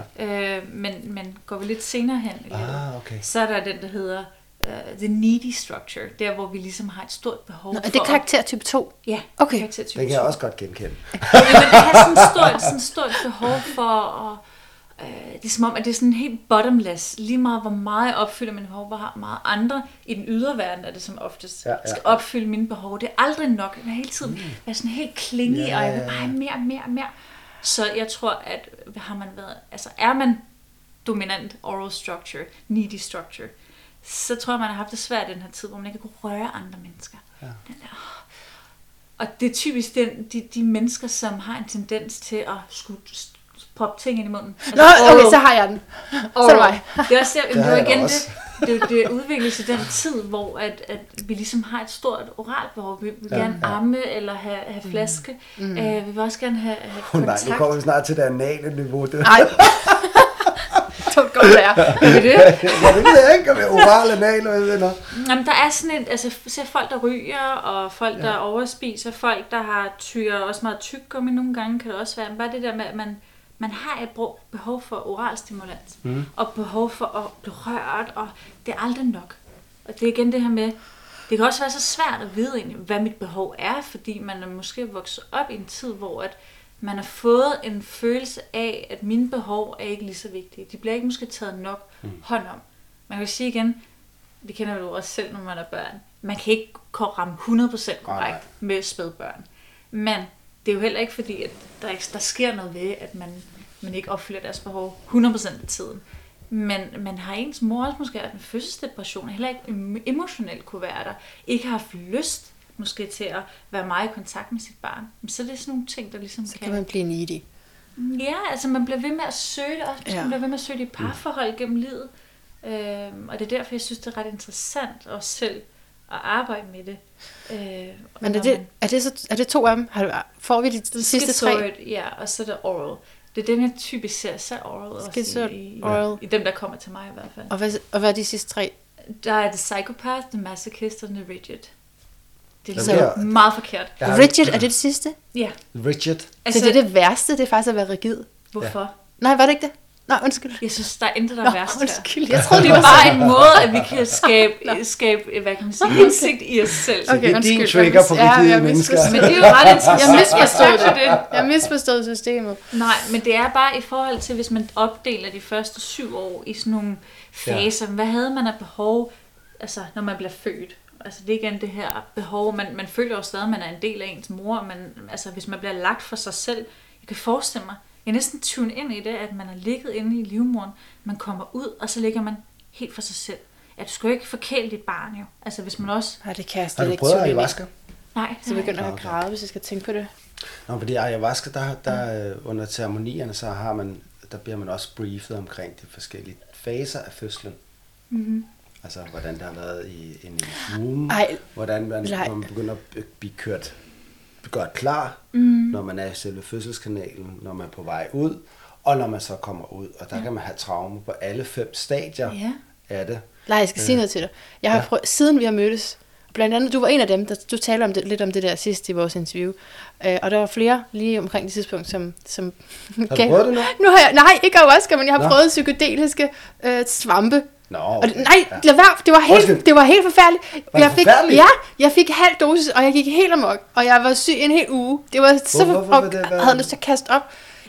Øh, men, men går vi lidt senere hen i livet, Ah, okay. så er der den, der hedder uh, the needy structure, der hvor vi ligesom har et stort behov Nå, er for det at- karakter type 2? Ja, Okay. karakter type Den kan jeg 2. også godt genkende. Jamen, det har sådan et stort, sådan stort behov for at... Øh, det er som om, at det er sådan helt bottomless. Lige meget, hvor meget jeg opfylder mine behov, hvor meget andre i den ydre verden er det som oftest Ja, ja. skal opfylde mine behov. Det er aldrig nok. Jeg hele tiden være sådan helt klinge, Ja, og jeg vil ja, bare ja. have mere, mere, mere. Så jeg tror, at har man været, altså er man dominant oral structure, needy structure, så tror jeg, man har haft det svært i den her tid, hvor man ikke kunne røre andre mennesker. Ja. Den der, og det er typisk den, de, de mennesker, som har en tendens til at skulle proppe ting ind i munden. Altså, Nå, okay, oral- så har jeg den. Så er det mig. Det er også der, Det det igen også. det, det, det udvikler sig den tid, hvor at, at vi ligesom har et stort oralt behov. Vi vil Ja, gerne ja. amme eller have, have flaske. Mm. Øh, vi vil også gerne have, have Oh, nej, kontakt. nu kommer vi snart til det anale niveau. Det, Nej. Don't go there. Er det det? ja, det ved jeg ikke, om jeg er oral anal, hvad er. Jamen, der er sådan en, altså ser folk, der ryger, og folk, der Ja. overspiser, folk, der har tyrer også meget tyggegummi nogle gange, kan det også være. Men bare det der med, at man, man har et behov for oral stimulans, Mm. og behov for at blive rørt, og det er aldrig nok. Og det er igen det her med, det kan også være så svært at vide egentlig, hvad mit behov er, fordi man er måske vokset op i en tid, hvor at man har fået en følelse af, at mine behov er ikke lige så vigtige. De bliver ikke måske taget nok Mm. hånd om. Man kan sige igen, det kender du også selv, når man er børn. Man kan ikke ramme 100% Nej, korrekt nej. med spædbørn. Men det er jo heller ikke fordi, at der, der sker noget ved, at man, man ikke opfylder deres behov 100% af tiden. Men man har ens mor også måske haft en fødselsdepression, heller ikke em- emotionelt kunne være der, ikke har haft lyst måske til at være meget i kontakt med sit barn. Men så er det sådan nogle ting, der ligesom Så kan man blive needy. Ja, altså man bliver ved med at søge det, og Ja. man bliver ved med at søge det i parforhold gennem livet. Øhm, og det er derfor, jeg synes, det er ret interessant også selv at arbejde med det. Øh, Men er det, man- er det, så, er det to af dem? Har du, får vi de, de sidste tre? Ja, og så er det oral. Det er dem, jeg typisk ser, så oral også Schizoid, i, i, oral. i, dem, der kommer til mig i hvert fald. Og hvad, og hvad er de sidste tre? Der er det psychopath, the masochist og the rigid. Det er så er- meget forkert. Jeg Rigid, er det det sidste? Ja, Richard. Altså, så det er det værste, det er faktisk at være rigid. hvorfor? Nej, var det ikke det? Nej, undskyld. Jeg synes, der er intet, der Nå, er værst her. undskyld. Jeg troede, Det er var bare en måde, at vi kan skabe, skabe hvad kan man sige, indsigt i os selv. Okay, det er din trigger på Ja, rigide jeg mennesker. Men det er jo ret interessant. Jeg misforstod Ja, det. Jeg misforstod systemet. Nej, men det er bare i forhold til, hvis man opdeler de første syv år i sådan nogle faser. Hvad havde man af behov, altså når man bliver født? Altså det er igen det her behov, man, man føler jo stadig, at man er en del af ens mor, men altså hvis man bliver lagt for sig selv, jeg kan forestille mig, jeg er næsten tune ind i det, at man er ligget inde i livmoderen, man kommer ud, og så ligger man helt for sig selv. Ja, du skal jo ikke forkæle dit barn jo. Altså hvis man også... Nej, det kan jeg Har slet du ikke prøvet tune ind i. ayahuasca? Nej, Så begynder jeg at okay. græde, hvis jeg skal tænke på det. Nå, fordi ayahuasca, der, der øh, under ceremonierne, så har man, der bliver man også briefet omkring de forskellige faser af fødslen. Mm-hmm. Altså, hvordan det har været i en Ej, hvordan man, man begynder at blive kørt godt klar, Mm. når man er i selve fødselskanalen, når man er på vej ud, og når man så kommer ud. Og der Ja. kan man have traume på alle fem stadier Ja. af det. Nej, jeg skal sige Øh, noget til dig. Jeg har ja. prøvet, siden vi har mødtes, blandt andet, du var en af dem, der, du talte om det, lidt om det der sidst i vores interview, øh, og der var flere lige omkring det tidspunkt, som, som Har du prøvet det nu? Nu har jeg, nej, ikke ayahuasca, men jeg har Nå. prøvet psykedeliske øh, svampe. Nå, Og det, okay. nej, Ja. lad være, det var helt, Undskyld. det var helt forfærdeligt. Var det jeg fik, forfærdeligt? Ja, jeg fik halv dosis, og jeg gik helt amok, og jeg var syg en hel uge. Det var så, Hvor- hvorfor var og det? Hvad- havde lyst til at kaste op.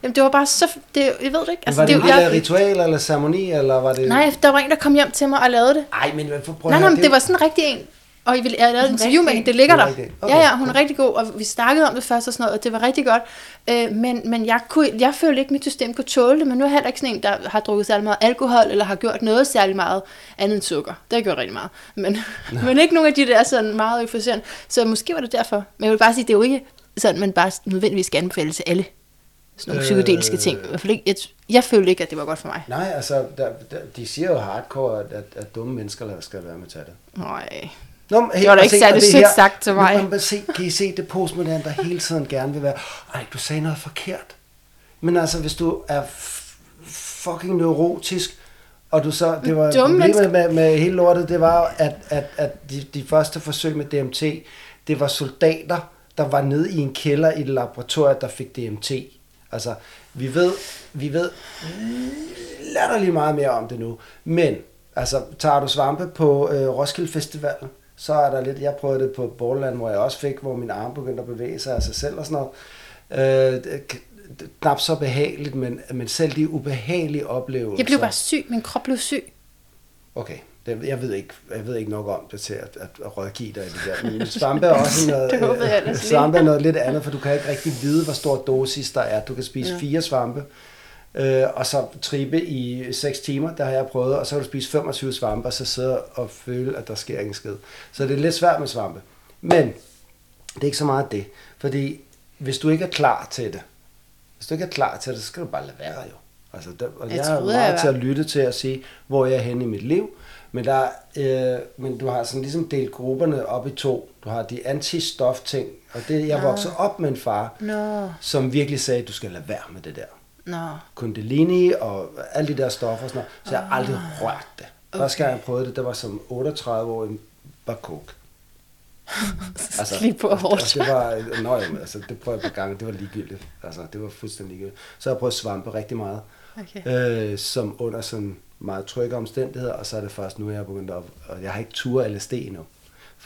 Jamen, det var bare så, det, jeg ved det ikke. Altså, var det det, en del af ritual eller ceremoni, eller var det... Nej, der var en, der kom hjem til mig og lavede det. Ej, men prøv at Nej, nej, det jo- var sådan rigtig en. Og vi jeg lavede et er interview med hende, det ligger er der. rigtig- Ja, okay, ja, hun er rigtig god, og vi snakkede om det først og sådan noget, og det var rigtig godt. Øh, men men jeg, kunne, jeg følte ikke, at mit system kunne tåle det, men nu er jeg heller ikke sådan en, der har drukket særlig meget alkohol, eller har gjort noget særlig meget andet end sukker. Det har jeg gjort rigtig meget. Men, men ikke nogen af de der sådan meget euforiserende. Så måske var det derfor. Men jeg vil bare sige, det er jo ikke sådan, man bare nødvendigvis skal anbefale til alle sådan nogle Øh. psykedeliske ting. I hvert fald ikke, jeg, jeg følte ikke, at det var godt for mig. Nej, altså, der, der, de siger jo hardcore, at, at, at dumme mennesker skal være med at tage det. Nej. Nå, men, Det var da ikke se, særlig det sødt her- sagt til mig. Men, men se, kan I se det postmoderne, der hele tiden gerne vil være, ej, du sagde noget forkert. Men altså, hvis du er fucking neurotisk, og du så, det var Dumme problemet med, med hele lortet, det var, at, at, at de, de første forsøg med DMT, det var soldater, der var nede i en kælder i et laboratorium, der fik DMT. Altså, vi ved, vi ved latterligt meget mere om det nu. Men, altså, tager du svampe på øh, Roskilde Festivalen, så er der lidt, jeg prøvede det på Borland, hvor jeg også fik, hvor min arm begyndte at bevæge sig af sig selv og sådan noget. Øh, knap så behageligt, men, men selv de ubehagelige oplevelser. Jeg blev bare syg. Min krop blev syg. Okay, det, jeg, ved ikke, jeg ved ikke nok om det til at, at, at rådgive dig i det der. Men svampe er også noget, Det håbede jeg svampe er noget lidt andet, for du kan ikke rigtig vide, hvor stor dosis der er. Du kan spise ja. fire svampe, øh, og så trippe i 6 timer, der har jeg prøvet, og så kan du spise 25 svampe, og så sidde og føle, at der sker ingen skid. Så det er lidt svært med svampe. Men det er ikke så meget det, fordi hvis du ikke er klar til det, hvis du ikke er klar til det, så skal du bare lade være jo. Altså, der, og Jeg jeg, er meget jeg til at lytte til at sige, hvor jeg er henne i mit liv. Men, der, øh, men du har sådan ligesom delt grupperne op i to. Du har de anti-stof ting, og det, jeg voksede op med en far, Nå, som virkelig sagde, du skal lade være med det der. Nå. Kundalini og alle de der stoffer og sådan noget. Så jeg har aldrig rørt det. Første gang jeg prøvede det, det var som 38 år i var coke. Altså, Lige på hårdt. Altså, det var, nøj, altså, det prøvede jeg et par gange, det var ligegyldigt. Altså, det var fuldstændig ligegyldigt. Så har jeg prøvet svampe rigtig meget, Okay. øh, som under sådan meget trygge omstændigheder, og så er det først nu, jeg er begyndt at, og jeg har ikke tur LSD endnu.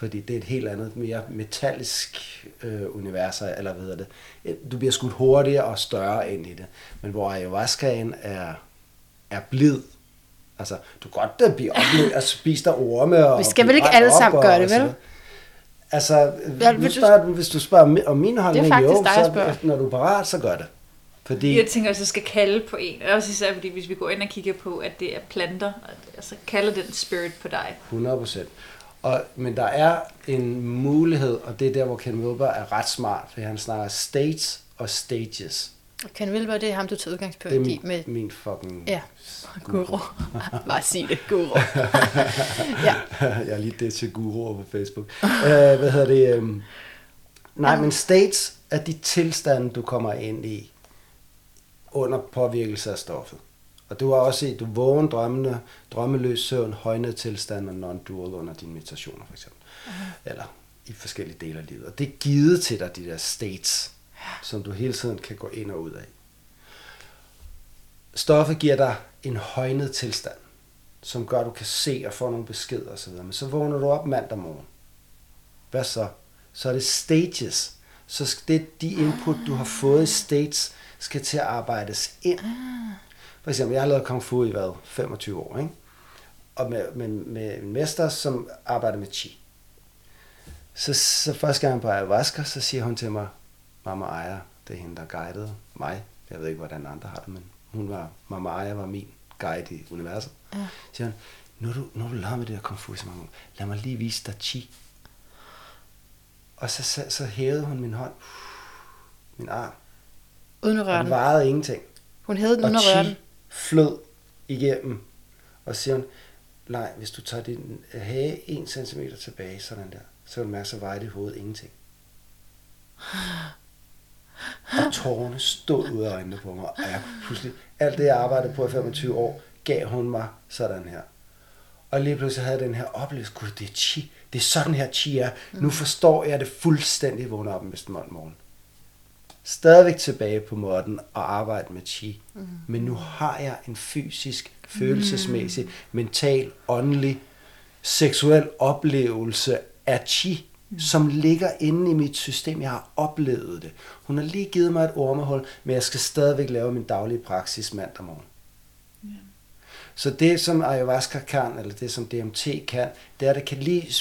Fordi det er et helt andet, mere metallisk øh, univers, eller hvad hedder det. Du bliver skudt hurtigere og større ind i det. Men hvor ayahuascaen er, er blid, Altså, du kan godt uh, blive oplevet at spise der orme. Og Vi skal vel ikke alle sammen og- gøre det, og vel? Altså, Ja, nu vil du- spørger, du, hvis du spørger om min holdning, faktisk jo, dig, så spørger. når du er parat, så gør det. Fordi, Jeg tænker også, at jeg skal kalde på en. Også især fordi, hvis vi går ind og kigger på, at det er planter, og så kalder den spirit på dig. 100 procent. Og, men der er en mulighed, og det er der, hvor Ken Wilber er ret smart, for han snakker states og stages. Ken Wilber, det er ham, du tager udgangspunkt Det er i min, med... min fucking... Ja, guru. Bare sig det, guru. ja, jeg er lige det til guruer på Facebook. uh, hvad hedder det? Um, nej, men states er de tilstande, du kommer ind i under påvirkelse af stoffet. Og du har også set, du vågen drømmende, drømmeløs søvn, højnet tilstand og non-dual under dine meditationer for eksempel. Uh-huh. Eller i forskellige dele af livet. Og det er givet til dig, de der states, som du hele tiden kan gå ind og ud af. Stoffet giver dig en højnet tilstand, som gør, at du kan se og få nogle beskeder osv. Men så vågner du op mandag morgen. Hvad så? Så er det stages. Så det, de input, du har fået i states, skal til at arbejdes ind. For eksempel, jeg har lavet kung fu i hvad? 25 år, ikke? Og med, med, med en mester, som arbejder med chi. Så, så første gang på ayahuasca, så siger hun til mig, Mama Aya, det er hende, der guidede mig. Jeg ved ikke, hvordan andre har det, men hun var, Mama Aya var min guide i universet. Ja. Så siger hun, nu du, nu du lavet med det her kung fu så mange år. Lad mig lige vise dig chi. Og så, så, så hævede hun min hånd, min arm, uden at røre den varede ingenting. Hun havde den uden at røre den flød igennem. Og siger hun, nej, hvis du tager din hage 1 cm tilbage, sådan der, så vil du mærke, så vejer dit hoved ingenting. Og tårerne stod ud af øjnene på mig, og jeg pludselig, alt det jeg arbejdede på i 25 år, gav hun mig sådan her. Og lige pludselig havde jeg den her oplevelse, gud, det er chi, det er sådan her chi er. Nu forstår jeg det fuldstændig, vågner op med morgen. Stadigvæk tilbage på måden og arbejde med chi. Mm. Men nu har jeg en fysisk, følelsesmæssig, mental, åndelig, seksuel oplevelse af chi, mm. som ligger inde i mit system. Jeg har oplevet det. Hun har lige givet mig et ormehul, men jeg skal stadigvæk lave min daglige praksis mandag morgen. Så det, som ayahuasca kan, eller det, som DMT kan, det er, at det kan lige hive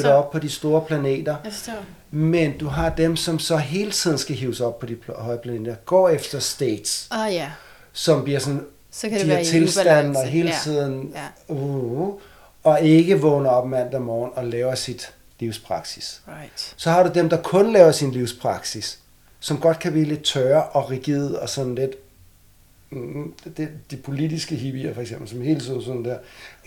så- dig op på de store planeter. Jeg forstår. Men du har dem, som så hele tiden skal hives op på de høje planeter. Går efter states, oh, ja, som bliver sådan så kan de det her tilstande og hele ja. tiden, Ja. uh, og ikke vågner op mandag morgen og laver sit livspraksis. Right. Så har du dem, der kun laver sin livspraksis, som godt kan blive lidt tørre og rigide og sådan lidt, mm, det, de politiske hippier for eksempel, som hele tiden sådan der,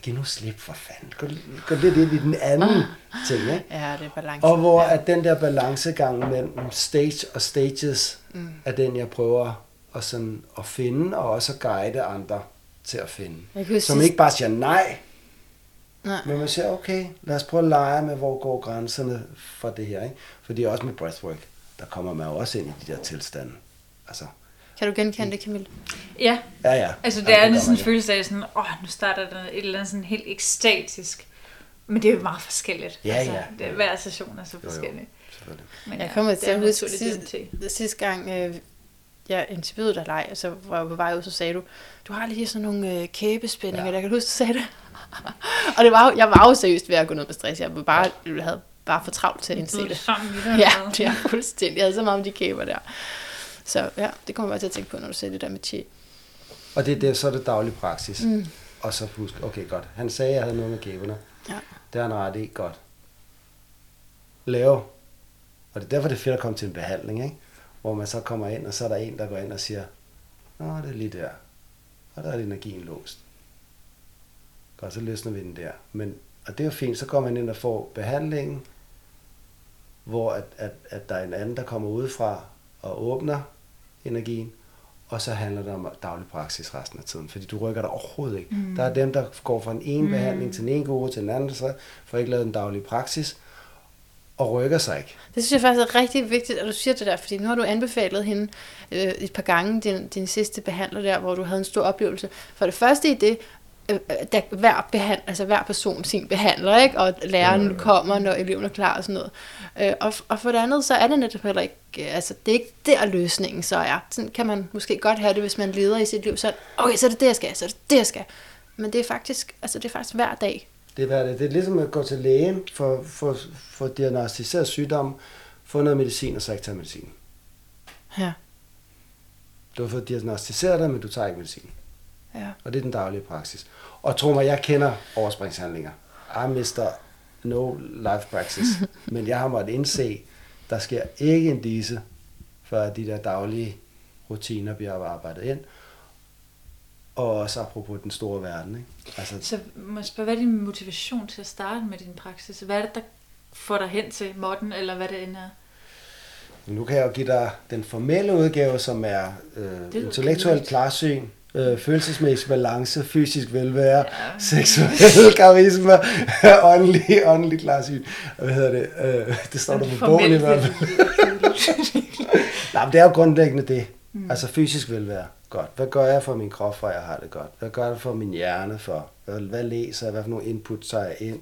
giv nu slip for fanden, gå, gå lidt ind i den anden ting, ikke? Ja, det er balance. Og hvor ja. at den der balancegang mellem stage og stages, mm. er den, jeg prøver at, sådan, at finde, og også at guide andre til at finde. Som sidst- ikke bare siger nej, Nej. men man siger, okay, lad os prøve at lege med, hvor går grænserne for det her. Ikke? Fordi også med breathwork, der kommer man jo også ind i de der tilstande. Altså, Kan du genkende det, Camille? Ja, ja, ja. altså det Jamen, er gør sådan en jo. følelse af sådan, åh, nu starter der et eller andet sådan helt ekstatisk. Men det er jo meget forskelligt. Ja, altså, ja. Det, hver session er så Jo, jo. forskellig. Selvfølgelig. Men Jeg ja, kommer det til er at huske sidste, sidste gang, øh, jeg interviewede dig leg, og så var jeg på vej ud, så sagde du, du har lige sådan nogle øh, kæbespændinger, Ja. ja. der kan du huske, du sagde det. og det var, jo- jeg var jo seriøst ved at gå ned med stress. Jeg var bare, jeg havde bare for travlt til at indse det. det, Ja, det er fuldstændig. Jeg havde så meget om de kæber der. Så ja, det kommer jeg bare til at tænke på, når du siger det der med chi. Og det, det, så er det daglig praksis. Mm. Og så husk, okay godt, han sagde, at jeg havde noget med kæberne. Ja. Det har han ret i, godt. Lave. Og det er derfor, det er fedt at komme til en behandling, ikke? Hvor man så kommer ind, og så er der en, der går ind og siger, Nå, det er lige der. Og der er energien låst. Godt, så løsner vi den der. Men, og det er jo fint, så går man ind og får behandlingen, hvor at, at, at der er en anden, der kommer udefra og åbner energien, og så handler det om daglig praksis resten af tiden, fordi du rykker dig overhovedet ikke. Mm. Der er dem, der går fra den ene mm. behandling til den ene gode til den anden, så får ikke lavet den daglige praksis, og rykker sig ikke. Det synes jeg faktisk er rigtig vigtigt, at du siger det der, fordi nu har du anbefalet hende øh, et par gange, din, din sidste behandler der, hvor du havde en stor oplevelse. For det første i det, der hver, behand, altså hver person sin behandler, ikke? og læreren Ja. kommer, når eleven er klar og sådan noget. Øh, og, og for det andet, så er det netop heller ikke, øh, altså det er ikke der løsningen så er. Sådan kan man måske godt have det, hvis man leder i sit liv, så okay, så er det det, jeg skal, så er det det, jeg skal. Men det er faktisk, altså det er faktisk hver dag. Det er, hvad det. det er ligesom at gå til lægen for, for, for diagnostiseret sygdom, få noget medicin, og så ikke tage medicin. Ja, Du har fået diagnostiseret det, men du tager ikke medicin. Ja. Og det er den daglige praksis. Og tro mig, jeg kender overspringshandlinger. I mister no life praxis. Men jeg har måttet indse, der sker ikke en disse, før de der daglige rutiner bliver arbejdet ind. Og også apropos den store verden. Ikke? Altså, Så må jeg spørge, hvad er din motivation til at starte med din praksis? Hvad er det, der får dig hen til modden, eller hvad det end er? nu kan jeg jo give dig den formelle udgave, som er øh, lyder intellektuel kedeligt. klarsyn, øh, følelsesmæssig balance, fysisk velvære, Ja. seksuel karisma, åndelig, åndelig klarsyn. Hvad hedder det? Øh, det står der på bogen i hvert fald. Nej, men det er jo grundlæggende det. Mm. Altså fysisk velvære. Godt. Hvad gør jeg for min krop, for jeg har det godt? Hvad gør jeg for min hjerne for? Hvad, hvad læser jeg? Hvad for nogle input tager jeg ind?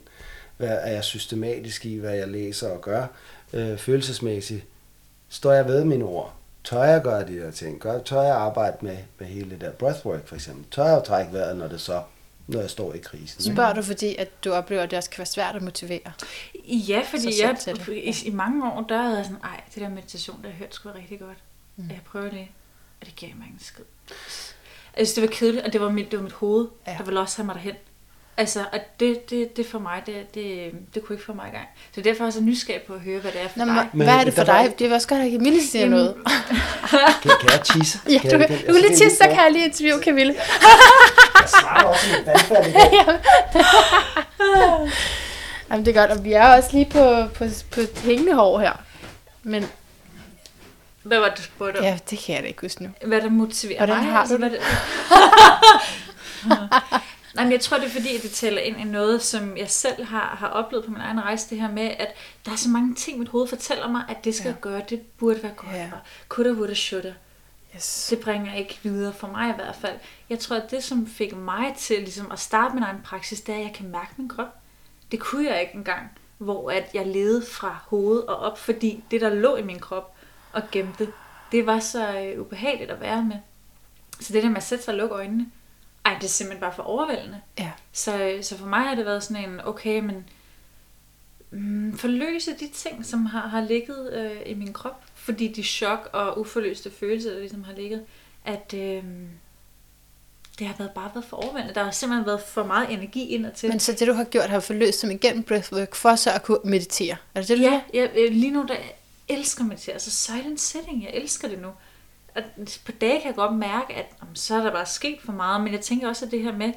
Hvad er jeg systematisk i, hvad jeg læser og gør? Øh, følelsesmæssigt. Står jeg ved mine ord? Tør jeg gøre de der ting? Gør, tør jeg arbejde med, med hele det der breathwork for eksempel? Tør jeg trække vejret, når det så når jeg står i krisen? Spørger du, fordi at du oplever, at det også kan være svært at motivere? Ja, fordi jeg, i, i mange år, der havde jeg sådan, ej, det der meditation, der har jeg hørt sgu rigtig godt. Mm. Jeg prøver det, og det giver mig ingen skid. Altså, det var kedeligt, og det var mit, det var mit hoved, ja. Ja. der ville også have mig derhen. Altså, og det, det, det for mig, det, det, det kunne ikke få mig i gang. Så derfor er jeg så nysgerrig på at høre, hvad det er for Nå, dig. men, hvad er det for dig? Det er også godt, at Camille siger Jamen, noget. Kan, kan jeg tisse? Ja, du, kan, jeg- du kan lige altså, tisse, så er kan jeg lige interviewe Camille. Jeg snakker også med vandfald i dag. Jamen, det er godt, og vi er også lige på, på, på hængende hår her. Men Hvad var det, du spurgte om? ja, det kan jeg da ikke huske nu. Hvad der motiverer Hvordan mig? har altså, du hvad det? Nej, men jeg tror, det er fordi, at det tæller ind i noget, som jeg selv har, har oplevet på min egen rejse, det her med, at der er så mange ting, mit hoved fortæller mig, at det skal Ja. ja. gøre, det burde være godt. Ja. Ja. Coulda, woulda, shoulda. Yes. Det bringer ikke videre for mig i hvert fald. Jeg tror, at det, som fik mig til ligesom, at starte min egen praksis, det er, at jeg kan mærke min krop. Det kunne jeg ikke engang, hvor at jeg levede fra hovedet og op, fordi det, der lå i min krop og gemte, det var så øh, ubehageligt at være med. Så det der med at sætte sig og lukke øjnene, ej, det er simpelthen bare for overvældende. Ja. Så, så for mig har det været sådan en, okay, men mm, forløse de ting, som har, har ligget øh, i min krop, fordi de chok og uforløste følelser, der ligesom har ligget, at øh, det har været, bare været for overvældende. Der har simpelthen været for meget energi ind og til. Men så det, du har gjort, har forløst som igennem breathwork, for så at kunne meditere. Er det det, du Ja, jeg, øh, lige nu der elsker meditere. Altså silent sitting, jeg elsker det nu. At på dage kan jeg godt mærke, at om, så er der bare sket for meget, men jeg tænker også, at det her med,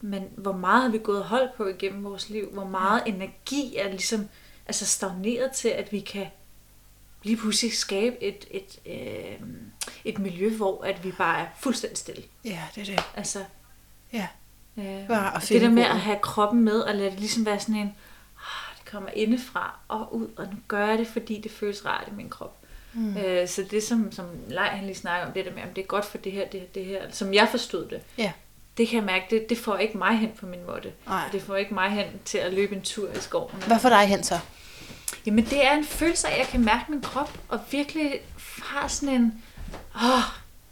men hvor meget har vi gået og holdt på igennem vores liv? Hvor meget energi er ligesom altså stagneret til, at vi kan lige pludselig skabe et, et, øh, et miljø, hvor at vi bare er fuldstændig stille. Ja, det er det. Altså, Ja. øh, Bare at det der med at have kroppen med, og lade det ligesom være sådan en, ah, det kommer indefra og ud, og nu gør jeg det, fordi det føles rart i min krop. Mm. Øh, så det som, som Lej han lige snakker om, det der med, om det er godt for det her, det her, det her, som jeg forstod det, Ja. det kan jeg mærke, det, det får ikke mig hen på min måde. Det får ikke mig hen til at løbe en tur i skoven. Hvad får dig hen så? Jamen det er en følelse af, at jeg kan mærke min krop, og virkelig har sådan en, åh,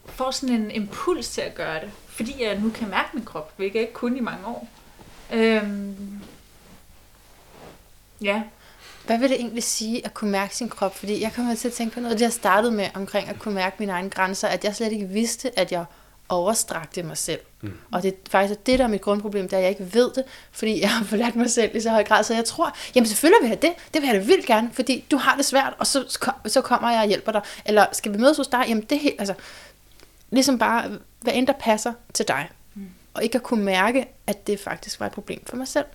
får sådan en impuls til at gøre det. Fordi jeg nu kan mærke min krop, hvilket jeg ikke kun i mange år. Øhm, ja, Hvad vil det egentlig sige at kunne mærke sin krop? Fordi jeg kommer til at tænke på noget, det jeg startede med omkring at kunne mærke mine egne grænser, at jeg slet ikke vidste, at jeg overstrakte mig selv. Mm. Og det er faktisk det, der er mit grundproblem, er, at jeg ikke ved det, fordi jeg har forladt mig selv i så høj grad. Så jeg tror, jamen selvfølgelig vil jeg det. Det vil jeg da vildt gerne, fordi du har det svært, og så, så kommer jeg og hjælper dig. Eller skal vi mødes hos dig? Jamen det er helt, altså, ligesom bare, hvad end der passer til dig. Mm. Og ikke at kunne mærke, at det faktisk var et problem for mig selv.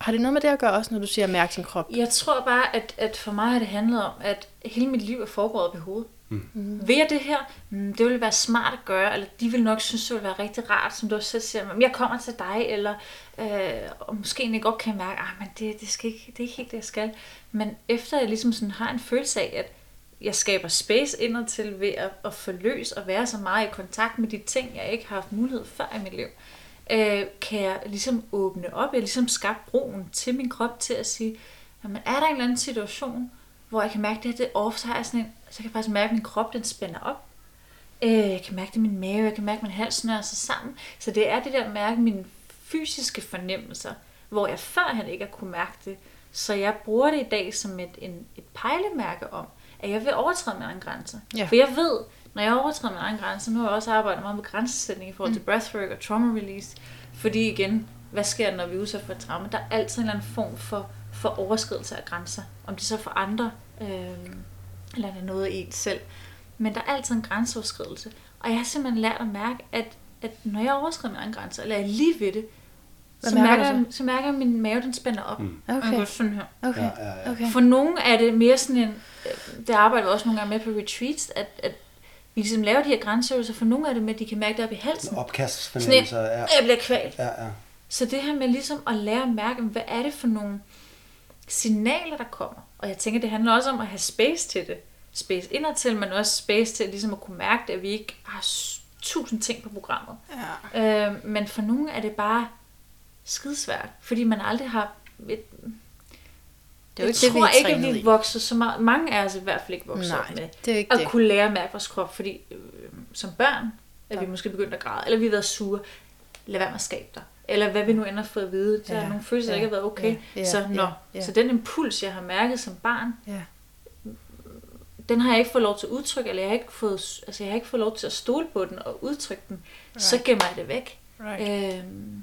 Har det noget med det at gøre også, når du siger at mærke sin krop? jeg tror bare, at, at for mig har det handlet om, at hele mit liv er foregået op i hovedet. Mm. Vil jeg det her? Mm, det ville være smart at gøre, eller de vil nok synes, det ville være rigtig rart, som du også selv siger, "Men jeg kommer til dig, eller øh, og måske egentlig godt kan mærke, ah, men det, det, skal ikke, det er ikke helt det, jeg skal. Men efter jeg ligesom sådan har en følelse af, at jeg skaber space indad til ved at, at forløse og være så meget i kontakt med de ting, jeg ikke har haft mulighed før i mit liv, øh, kan jeg ligesom åbne op. Jeg ligesom skabt broen til min krop til at sige, jamen er der en eller anden situation, hvor jeg kan mærke det her, det er off, så har jeg sådan en, så kan jeg faktisk mærke, at min krop den spænder op. Øh, jeg kan mærke det i min mave, jeg kan mærke, at min hals snører sig sammen. Så det er det der at mærke mine fysiske fornemmelser, hvor jeg førhen ikke har kunne mærke det. Så jeg bruger det i dag som et, en, et pejlemærke om, at jeg vil overtræde mine egne grænser. Ja. For jeg ved, når jeg overtræder mine egne grænser, nu har jeg også arbejdet meget med grænsesætning i forhold til breathwork og trauma release, fordi igen, hvad sker der, når vi er udsat for et traume? Der er altid en eller anden form for, for overskridelse af grænser. Om det så er for andre, øh, eller det er noget i en selv. Men der er altid en grænseoverskridelse. Og jeg har simpelthen lært at mærke, at, at når jeg overskrider mine egne grænser, eller jeg er lige ved det, så mærker mærker, du jeg, så mærker jeg, at min mave den spænder op. Mm. Og jeg Okay. går sådan her. Okay. Ja, ja, ja. okay. For nogle er det mere sådan en, det arbejder vi også nogle gange med på retreats, at, at vi ligesom laver de her grænseøvelser, for nogle det med, at de kan mærke det op i halsen. Opkastfornemmelser, ja. Jeg bliver kvalt. Ja, ja. Så det her med ligesom at lære at mærke, hvad er det for nogle signaler, der kommer. Og jeg tænker, det handler også om at have space til det. Space indadtil, men også space til ligesom at kunne mærke det, at vi ikke har tusind ting på programmet. Ja. Øh, men for nogle er det bare skidesvært, fordi man aldrig har... Et, Det er jo jeg ikke det, vi tror er ikke, at vi vokser så meget. Mange af os i hvert fald ikke vokset Nej, med det er ikke at det. kunne lære at mærke vores krop, fordi øh, som børn er vi måske begyndt at græde, eller vi har været sure. Lad være med at skabe dig. Eller hvad vi nu end har fået at vide. Der Ja, er nogle følelser, der ja, ikke har været okay. ja, ja, så, ja, nå, ja. så den impuls, jeg har mærket som barn, Ja. den har jeg ikke fået lov til at udtrykke, eller jeg har ikke fået, altså jeg har ikke fået lov til at stole på den og udtrykke den. Right. Så gemmer jeg det væk. Right. Øhm,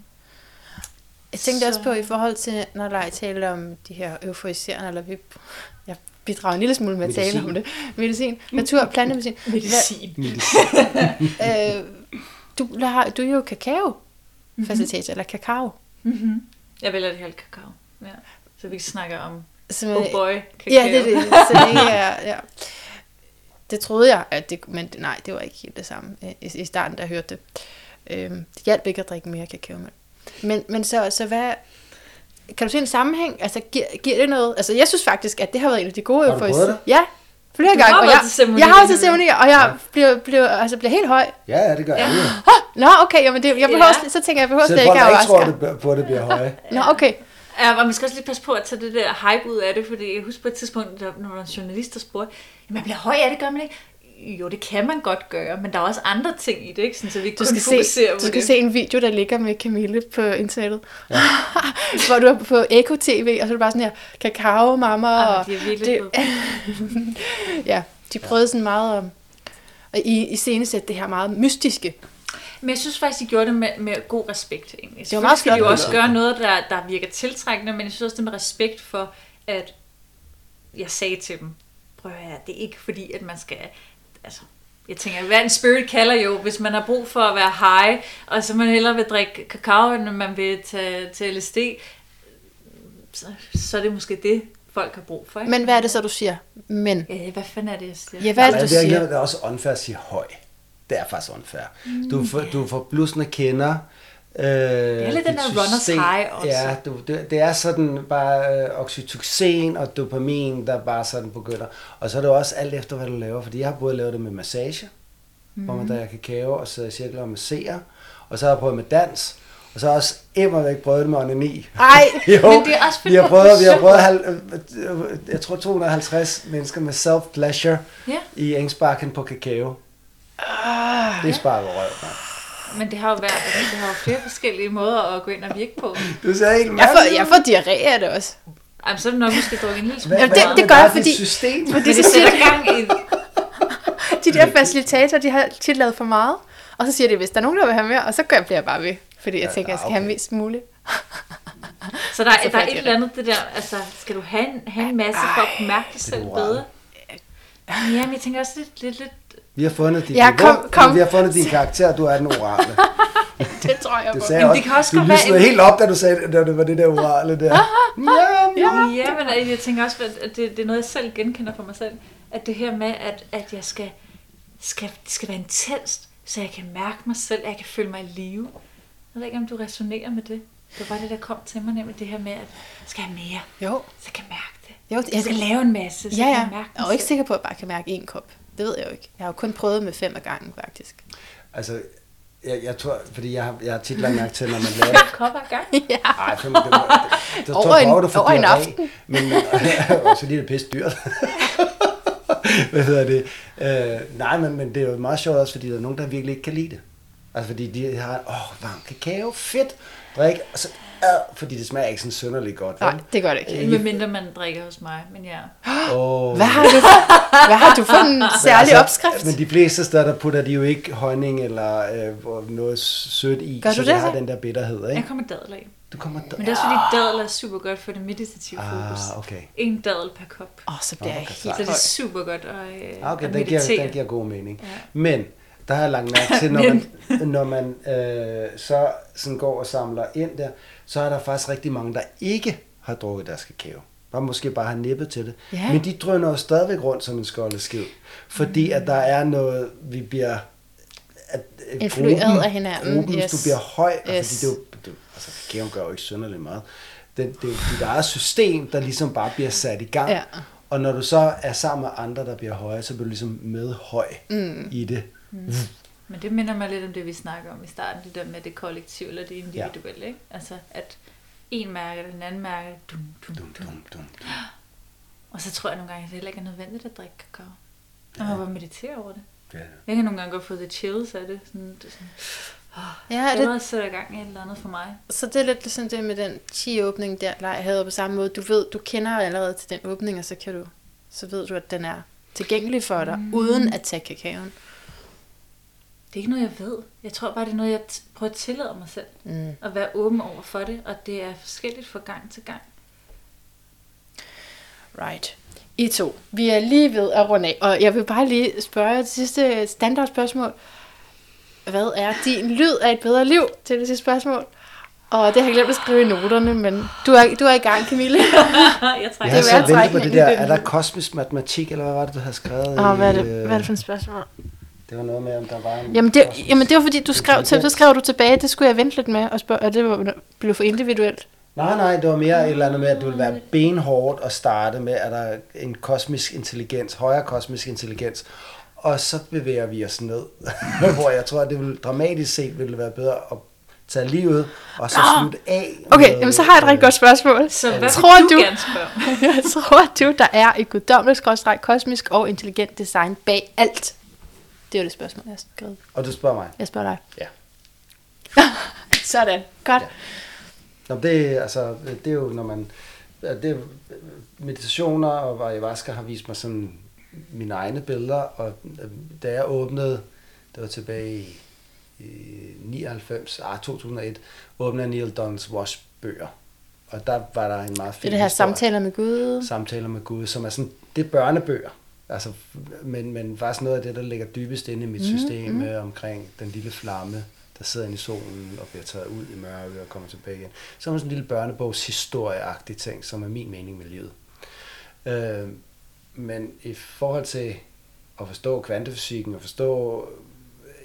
Jeg tænkte også Så- på i forhold til, når Leif taler om de her euforiserende, eller vi, jeg bidrager en lille smule med at tale Medicin. om det. Medicin. Natur, plantemedicin. medicin. Hvad, øh, du, har, du er jo kakao facilitator, eller kakao. Mm-hmm. Jeg vælger det helt kakao. Ja. Så vi snakker om Som, oh boy, kakao. Ja, det er det. Så det er, ja. Det troede jeg, at det, men nej, det var ikke helt det samme i, i starten, da jeg hørte det. Øhm, det hjalp ikke at drikke mere kakaomælk. Men, men så, så hvad, kan du se en sammenhæng? Altså, giver, giver det noget? Altså, jeg synes faktisk, at det har været en af de gode Har du prøvet det? Ja, flere Du har gange. Og jeg, til jeg har været til ceremonier, og jeg bliver, bliver, altså, bliver helt høj. Ja, ja, det gør jeg. Ja. Nå, okay, jamen det, jeg behøver, Ja. så tænker jeg, jeg behøver Så slet ikke at ikke tror overraske. det, på, at det bliver høje. Nå, okay. Ja, og man skal også lige passe på at tage det der hype ud af det, fordi jeg husker på et tidspunkt, der, når der var en journalist, der spurgte, jeg bliver høj af det, gør man ikke? Jo, det kan man godt gøre, men der er også andre ting i det, ikke? Sådan, så vi ikke Du kun skal, se, fokuserer på du skal det. se en video, der ligger med Camille på internettet. Ja. hvor du er på Eko TV, og så er du bare sådan her, kakao, mamma. Ah, og de er virkelig det, ja, de prøvede sådan meget at, at i, i scenesætte det her meget mystiske. Men jeg synes faktisk, de gjorde det med, med god respekt. Egentlig. Det var meget skal de jo også gøre noget, der, der virker tiltrækkende, men jeg synes også det med respekt for, at jeg sagde til dem, prøv at høre, det er ikke fordi, at man skal... Altså, jeg tænker, hvad en spirit kalder jo, hvis man har brug for at være high, og så man hellere vil drikke kakao, end man vil tage til LSD, så, så er det måske det, folk har brug for. Ikke? Men hvad er det så, du siger? Men. Ja, hvad fanden er det, jeg siger? Ja, hvad er det, du er, siger? det er også unfair at sige høj. Det er faktisk unfair. Du, får, du får blusende kender. Øh, det er lidt den der runners high også. Ja, du, det, det er sådan bare øh, oxytocin og dopamin, der bare sådan begynder. Og så er det også alt efter, hvad du laver. Fordi jeg har både lavet det med massage, mm. hvor man drikker kakao og sidder i cirkler og masserer. Og så har jeg prøvet med dans. Og så har jeg også immer væk prøvet det med onani. Ej, Jo, Men det er også vi har prøvet, vi har prøvet halv, øh, jeg tror 250 mennesker med self-pleasure Ja. i Engsparken på kakao. Ah. Det er sparket røv, mand. Men det har jo været, altså, det har jo flere forskellige måder at gå ind og virke på. Du ser helt jeg får, jeg får diarré af det også. Jamen, så er det nok, vi skal drikke en lille smule. Jamen, det- det gør jeg, er fordi- System? Fordi Det siger sætter gang i... de der facilitator, de har tit lavet for meget. Og så siger de, hvis der er nogen, der vil have mere, og så gør jeg bliver jeg bare ved. Fordi jeg Ja, tænker, jeg skal okay. have mest muligt. Så der, Så er, der er et det eller andet, det der, altså, skal du have en, have en masse for at kunne mærke dig selv bedre? Jamen, jeg tænker også lidt, lidt, lidt Vi har fundet din, Ja, kom- kom. vi har fundet din karakter, du er den orale. Det tror jeg Du på. Jamen, også, det kan også du godt være en- helt op, da du sagde, da det var det der orale der. ja, ja. Ja, men jeg tænker også, at det, det er noget, jeg selv genkender for mig selv. At det her med, at, at jeg skal, skal, det skal være intenst, så jeg kan mærke mig selv, at jeg kan føle mig i live. Jeg ved ikke, om du resonerer med det. Det var bare det, der kom til mig, nemlig det her med, at jeg skal have mere, Jo, så jeg kan mærke det. jo Jeg skal lave en masse, så Ja, jeg ja. kan mærke Jeg er jo ikke sikker på, at jeg bare kan mærke én kop. Det ved jeg jo ikke. Jeg har jo kun prøvet med fem af gangen, faktisk. Altså, jeg, jeg tror, fordi jeg har, jeg har tit lagt mærke til, når man laver... Fem kopper ad gang. ja. Ej, fem, det var, det, det, Over en- over en diarré, aften. Men, og så lige det pisse dyrt. Hvad hedder det? Øh, nej, men, men det er jo meget sjovt også, fordi der er nogen, der virkelig ikke kan lide det. Altså, fordi de har, åh, varm kakao, fedt, drik, og så, øh, fordi det smager ikke sådan synderligt godt. vel? Nej, det gør det ikke. Ikke- Med mindre man drikker hos mig, men ja. Åh. Hvad har du, hvad har du for en særlig opskrift? Men de fleste steder, der putter de jo ikke honning eller øh, noget sødt i, Gør så du det det har den der bitterhed, Jeg ikke? kommer dadel af. Du kommer der. Men det er også fordi, dadel er super godt for det meditative fokus. Ah, okay. En dadel per kop. Åh, oh, så bliver jeg helt Så det er super godt at, øh, Ah, okay, at den giver, meditere. den giver god mening. Ja. Men, der har jeg lagt mærke til, når man, når man øh, så sådan går og samler ind der, så er der faktisk rigtig mange, der ikke har drukket deres kakao. Bare måske bare har nippet til det. Ja. Men de drøner jo stadigvæk rundt som en skoldeskiv. Fordi at der er noget, vi bliver... At, øh, Influeret af hinanden, Gruppen, yes. du bliver høj, og Yes. fordi det er jo, det, altså kakaoen gør jo ikke synderligt meget. Det, det er jo dit eget system, der ligesom bare bliver sat i gang. Ja. Og når du så er sammen med andre, der bliver høje, så bliver du ligesom med høj mm. i det. Men det minder mig lidt om det, vi snakker om i starten, det der med det kollektive eller det individuelle. Ikke? Altså, at en mærker det, den anden mærker det, dum, dum, Dum, dum. dum, dum. Og så tror jeg nogle gange, at det heller ikke er nødvendigt at drikke kakao. Og man bare meditere over det. Ja. Jeg kan nogle gange godt få det chills af det. Sådan, det er sådan, Ja, ja, er det det, sætter i gang i et eller andet for mig. så det er lidt ligesom det med den 10-åbning der, Lej havde på samme måde. Du ved, du kender allerede til den åbning, og så kan du, så ved du, at den er tilgængelig for dig, mm. uden at tage kakaoen. Det er ikke noget, jeg ved. Jeg tror bare, det er noget, jeg t- prøver at tillade mig selv. Mm. At være åben over for det, og det er forskelligt fra gang til gang. Right. I to. Vi er lige ved at runde af, og jeg vil bare lige spørge det sidste standardspørgsmål. Hvad er din lyd af et bedre liv til det sidste spørgsmål? Og det har jeg glemt at skrive i noterne, men du er, du er i gang, Camille. jeg Jeg trækker har Det så er ventet på det der, er der kosmisk matematik, eller hvad var det, du havde skrevet? Og hvad er, i, det, øh, hvad er det for et spørgsmål? Det var noget med, om der var en... Jamen det, jamen det var fordi, du skrev, til, så skrev du tilbage, det skulle jeg vente lidt med, og, spørge, og det var, blev for individuelt. Nej, nej, det var mere et eller andet med, at det ville være benhårdt at starte med, at der er en kosmisk intelligens, højere kosmisk intelligens, og så bevæger vi os ned, hvor jeg tror, at det vil dramatisk set ville være bedre at tage livet, og så slutte af. Okay, med, jamen så har jeg et rigtig godt spørgsmål. Så hvad Tror du, du-? Jeg tror du, der er et guddommeligt, kosmisk og intelligent design bag alt Det er det spørgsmål, jeg har skrevet. Og du spørger mig. Jeg spørger dig. Ja. Sådan. Godt. Ja. Nå, det, altså, det er jo, når man... Det er, meditationer og ayahuasca har vist mig sådan mine egne billeder, og øh, da jeg åbnede, det var tilbage i, i 99, ah, 2001, åbnede Neil Donalds Wash bøger. Og der var der en meget fin Det er det her historie. samtaler med Gud. Samtaler med Gud, som er sådan, det er børnebøger. Altså, men, men faktisk noget af det, der ligger dybest inde i mit Mhm, system mm, omkring den lille flamme, der sidder inde i solen og bliver taget ud i mørke og kommer tilbage igen. Så er sådan en lille børnebogs historieagtig ting, som er min mening med livet. Øh, men i forhold til at forstå kvantefysikken og forstå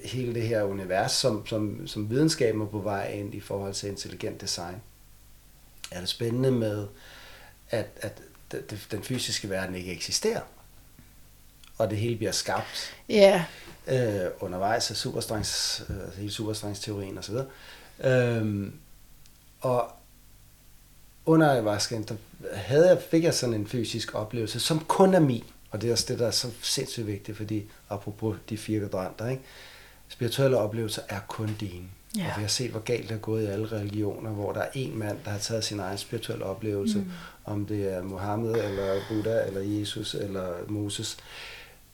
hele det her univers, som, som, som videnskaben er på vej ind i forhold til intelligent design, er det spændende med, at, at den fysiske verden ikke eksisterer. Og det hele bliver skabt Ja. øh, undervejs af superstrengs, øh, altså hele superstrengsteorien osv. Øhm, og under ayahuascaen, der havde jeg, fik jeg sådan en fysisk oplevelse, som kun er min. Og det er også det, der er så sindssygt vigtigt, fordi apropos de fire kvadranter, ikke? spirituelle oplevelser er kun dine. Ja. Og vi har set, hvor galt det er gået i alle religioner, hvor der er en mand, der har taget sin egen spirituelle oplevelse, mm. om det er Mohammed, eller Buddha, eller Jesus, eller Moses.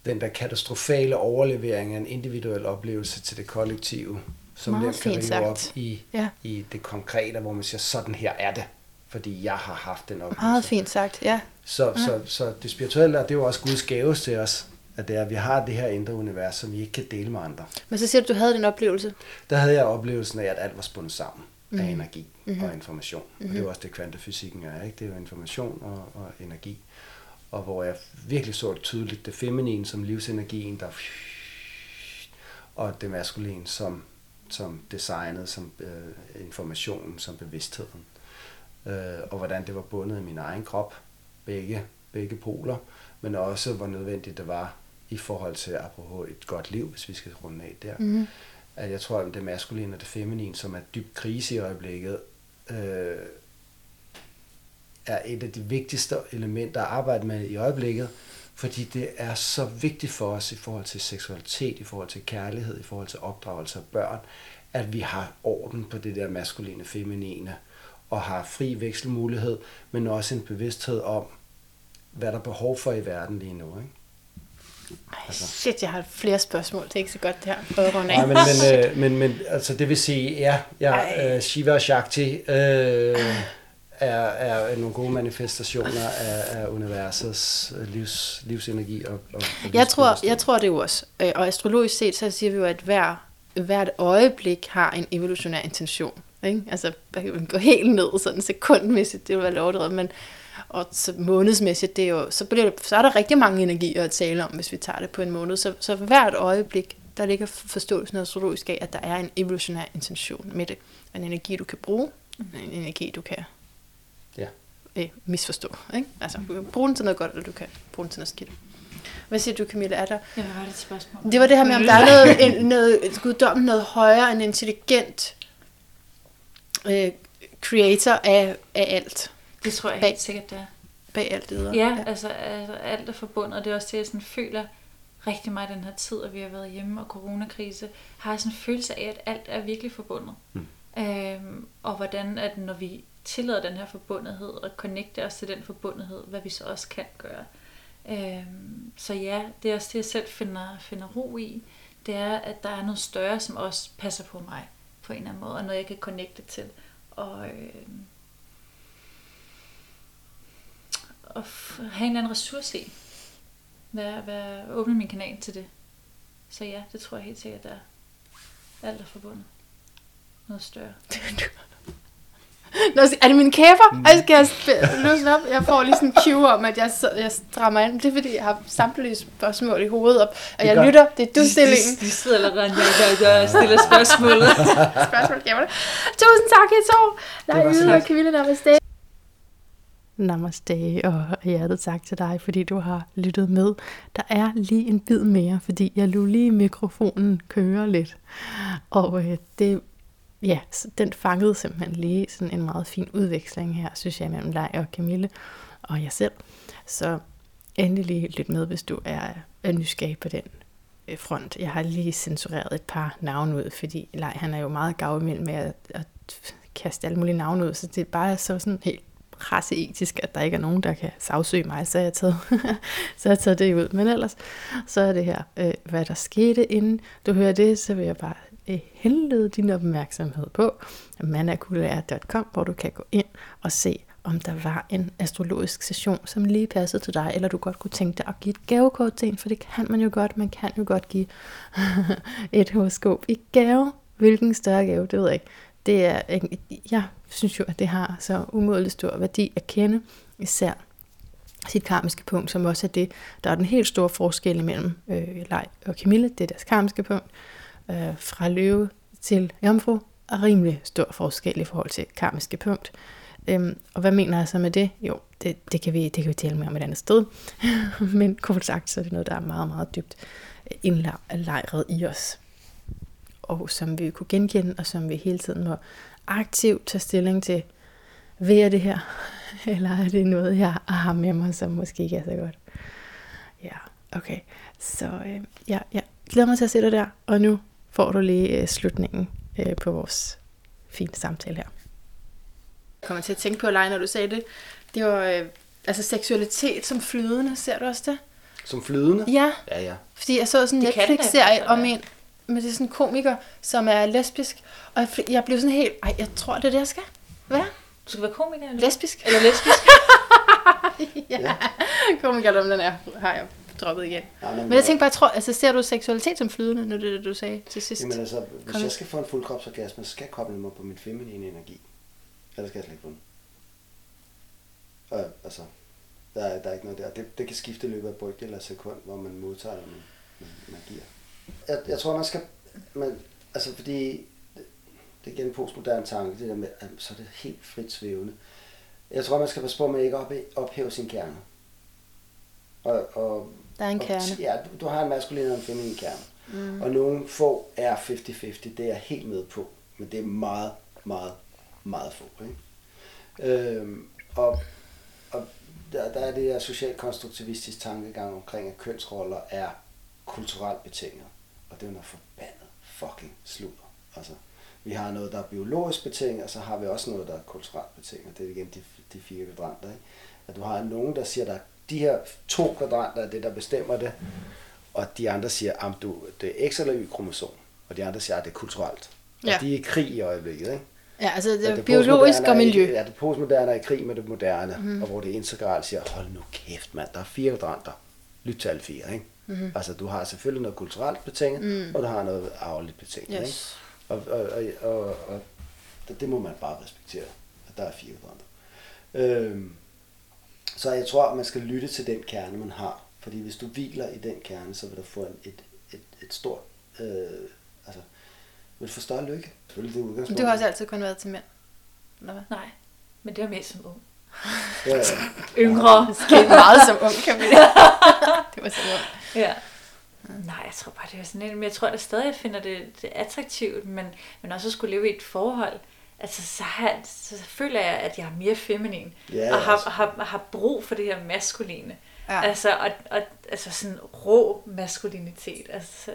Den der katastrofale overlevering af en individuel oplevelse til det kollektive, som nemt kan rive op i, Ja. i det konkrete, hvor man siger, sådan her er det, fordi jeg har haft den oplevelse. Meget fint sagt, ja. Så, ja. så, så det spirituelle, det er jo også Guds gave til os, at det er, at vi har det her indre univers, som vi ikke kan dele med andre. Men så siger du, du havde den oplevelse. Der havde jeg oplevelsen af, at alt var spundet sammen mm. af energi Mhm. mm-hmm. og information. Mm-hmm. Og det er jo også det, kvantefysikken er, ikke? Det er jo information og, og energi. Og hvor jeg virkelig så tydeligt det feminine som livsenergien, der og det maskuline som, som designet, som øh, informationen, som bevidstheden. Øh, og hvordan det var bundet i min egen krop, begge, begge poler, men også hvor nødvendigt det var i forhold til apropos et godt liv, hvis vi skal runde af der. Mm-hmm. At jeg tror, at det maskuline og det feminine, som er dybt krise i øjeblikket, øh, er et af de vigtigste elementer at arbejde med i øjeblikket, fordi det er så vigtigt for os i forhold til seksualitet, i forhold til kærlighed, i forhold til opdragelse af børn, at vi har orden på det der maskuline feminine, og har fri vekselmulighed, men også en bevidsthed om, hvad der er behov for i verden lige nu. Ikke? Ej, shit, jeg har flere spørgsmål. Det er ikke så godt det her. Prøv at runde af. Nej, men, men, øh, men, men altså, det vil sige, ja, ja øh, Shiva og Shakti øh, er, er nogle gode manifestationer af, af universets øh, livs, livsenergi og, og, og Jeg tror, jeg tror det er jo også. Øh, Og astrologisk set, så siger vi jo, at hver, hvert øjeblik har en evolutionær intention. Ikke? Altså, der kan man gå helt ned sådan sekundmæssigt, det vil være lovdrevet, men og så månedsmæssigt, det er jo, så, bliver det, så er der rigtig mange energier at tale om, hvis vi tager det på en måned. Så, så hvert øjeblik, der ligger forståelsen astrologisk af, at der er en evolutionær intention med det. En energi, du kan bruge, en energi, du kan Ja. øh, misforstå. Ikke? Altså, bruge den til noget godt, eller du kan bruge den til noget skidt. Hvad siger du, Camilla? Er der, Ja, hvad var det et spørgsmål? det var det her med, om der er noget, en, noget guddommen, noget højere, en intelligent øh, creator af, af alt. Det tror jeg Bag- helt sikkert, det er. Bag alt det der. Ja, altså, altså alt er forbundet, og det er også det, jeg sådan føler rigtig meget den her tid, og vi har været hjemme og coronakrise, har jeg sådan en følelse af, at alt er virkelig forbundet. Mm. Øhm, og hvordan, at når vi tillader den her forbundethed og connecter os til den forbundethed, hvad vi så også kan gøre. Øhm, så ja, det er også det, jeg selv finder, finder ro i. Det er, at der er noget større, som også passer på mig på en eller anden måde, og noget, jeg kan connecte til. Og, øhm, og f- have en eller anden ressource i. Vær, vær, åbne min kanal til det. Så ja, det tror jeg helt sikkert, der er. Alt er forbundet. Noget større. Nå, er det mine kæber? Mm. Ej, skal jeg sp- løsne op? Jeg får lige sådan en cue om, at jeg, så- jeg strammer ind. Det er fordi, jeg har samtlige spørgsmål i hovedet op, og jeg lytter. Det er du-stillingen. De, de sidder allerede, jeg, jeg, jeg stiller spørgsmålet. Spørgsmål, kæberne. Tusind tak, I to. Nej, så Yde og. Camilla, namaste. Namaste, og hjertet tak til dig, fordi du har lyttet med. Der er lige en bid mere, fordi jeg lå lige mikrofonen køre lidt. Og øh, det, ja, så den fangede simpelthen lige sådan en meget fin udveksling her, synes jeg, mellem dig og Camille og jeg selv. Så endelig lyt med, hvis du er, er nysgerrig på den øh, front. Jeg har lige censureret et par navne ud, fordi Lej, han er jo meget gavmild med at, at kaste alle mulige navne ud, så det er bare så sådan helt presseetisk, at der ikke er nogen, der kan sagsøge mig, så har jeg taget, så jeg taget det ud. Men ellers, så er det her, øh, hvad der skete inden du hører det, så vil jeg bare øh, henlede din opmærksomhed på manakulær.com, hvor du kan gå ind og se, om der var en astrologisk session, som lige passede til dig, eller du godt kunne tænke dig at give et gavekort til en, for det kan man jo godt. Man kan jo godt give et horoskop i gave. Hvilken større gave, det ved jeg ikke. Det er, jeg synes jo, at det har så umådelig stor værdi at kende, især sit karmiske punkt, som også er det, der er den helt store forskel mellem øh, Lej og Camille, det er deres karmiske punkt, øh, fra løve til jomfru, er rimelig stor forskel i forhold til karmiske punkt. Øhm, og hvad mener jeg så med det? Jo, det, det, kan, vi, det kan vi tale mere om et andet sted. Men kort sagt, så er det noget, der er meget, meget dybt indlejret i os. Og som vi kunne genkende, og som vi hele tiden må aktivt tage stilling til. Ved jeg det her? Eller er det noget, jeg har med mig, som måske ikke er så godt? Ja, okay. Så øh, ja, jeg glæder mig til at se dig der. Og nu får du lige øh, slutningen øh, på vores fine samtale her. Jeg kommer til at tænke på, Leje, når du sagde det. Det var øh, altså seksualitet som flydende. Ser du også det? Som flydende? Ja. Ja, ja. Fordi jeg så sådan en Netflix-serie om en med det er sådan en komiker, som er lesbisk. Og jeg, jeg blev sådan helt, ej, jeg tror, det er det, jeg skal være. Du skal være komiker? Eller? Lesbisk. Eller lesbisk? ja. ja. Komiker, den er, har jeg droppet igen. Ja, Men jeg tænkte bare, jeg tror, altså, ser du seksualitet som flydende, nu det det, du sagde til sidst? Jamen altså, hvis Kom. jeg skal få en fuldkropsorgasme, så skal jeg koble mig på min feminine energi. Ellers skal jeg slet ikke få den. Og, altså, der er, der er ikke noget der. Det, det kan skifte i løbet af brygge eller sekund, hvor man modtager eller man, man, man giver. Jeg, jeg tror, man skal... Man, altså, fordi det er igen en postmoderne tanke, det der med, at så er det helt frit svævende. Jeg tror, man skal passe på med ikke at op, ophæve sin kerne. Og, og, Der er en og- kerne. Ja, du, du har en maskulin og en feminin kerne. Mm. Og nogle få er 50-50, det er jeg helt med på. Men det er meget, meget, meget få. Ikke? Øhm, og og der, der er det her socialt konstruktivistisk tankegang omkring, at kønsroller er kulturelt betinget. Og det er noget forbandet fucking sludder. Altså, vi har noget, der er biologisk betinget, og så har vi også noget, der er kulturelt betinget. Det er igen de, de fire kvadranter. Ikke? At du har nogen, der siger, at de her to kvadranter er det, der bestemmer det, og de andre siger, at du, det er X eller Y-kromosom, og de andre siger, at det er kulturelt. Og Ja. de er i krig i øjeblikket, ikke? Ja, altså det er det biologisk og er miljø. Ja, det postmoderne er i krig med det moderne, mm. og hvor det integralt siger, hold nu kæft mand, der er fire kvadranter. Lyt til alle fire, ikke? Mm. Altså du har selvfølgelig noget kulturelt betinget, mm. og du har noget arveligt betinget, ikke? Yes. Og, og, og, og, og det, det må man bare respektere, at der er fire kvadranter. Øhm, så jeg tror, at man skal lytte til den kerne, man har. Fordi hvis du hviler i den kerne, så vil du få en, et, et, et stort, øh, altså, vil du få større lykke. Selvfølgelig det er Men udgangspunktet. du har også altid kun været til mænd. Eller hvad? Nej, men det var mest som ung. Ja, ja. Yngre. Det skete meget som ung, kan vi Det var så ung. Ja. Nej, jeg tror bare, det er sådan en, men jeg tror da stadig, jeg finder det, det attraktivt, men, men også at skulle leve i et forhold. Altså, så, har, så føler jeg, at jeg er mere feminin, Ja, og har, altså. har, har brug for det her maskuline. Ja. Altså, og, og, altså sådan rå maskulinitet. Altså,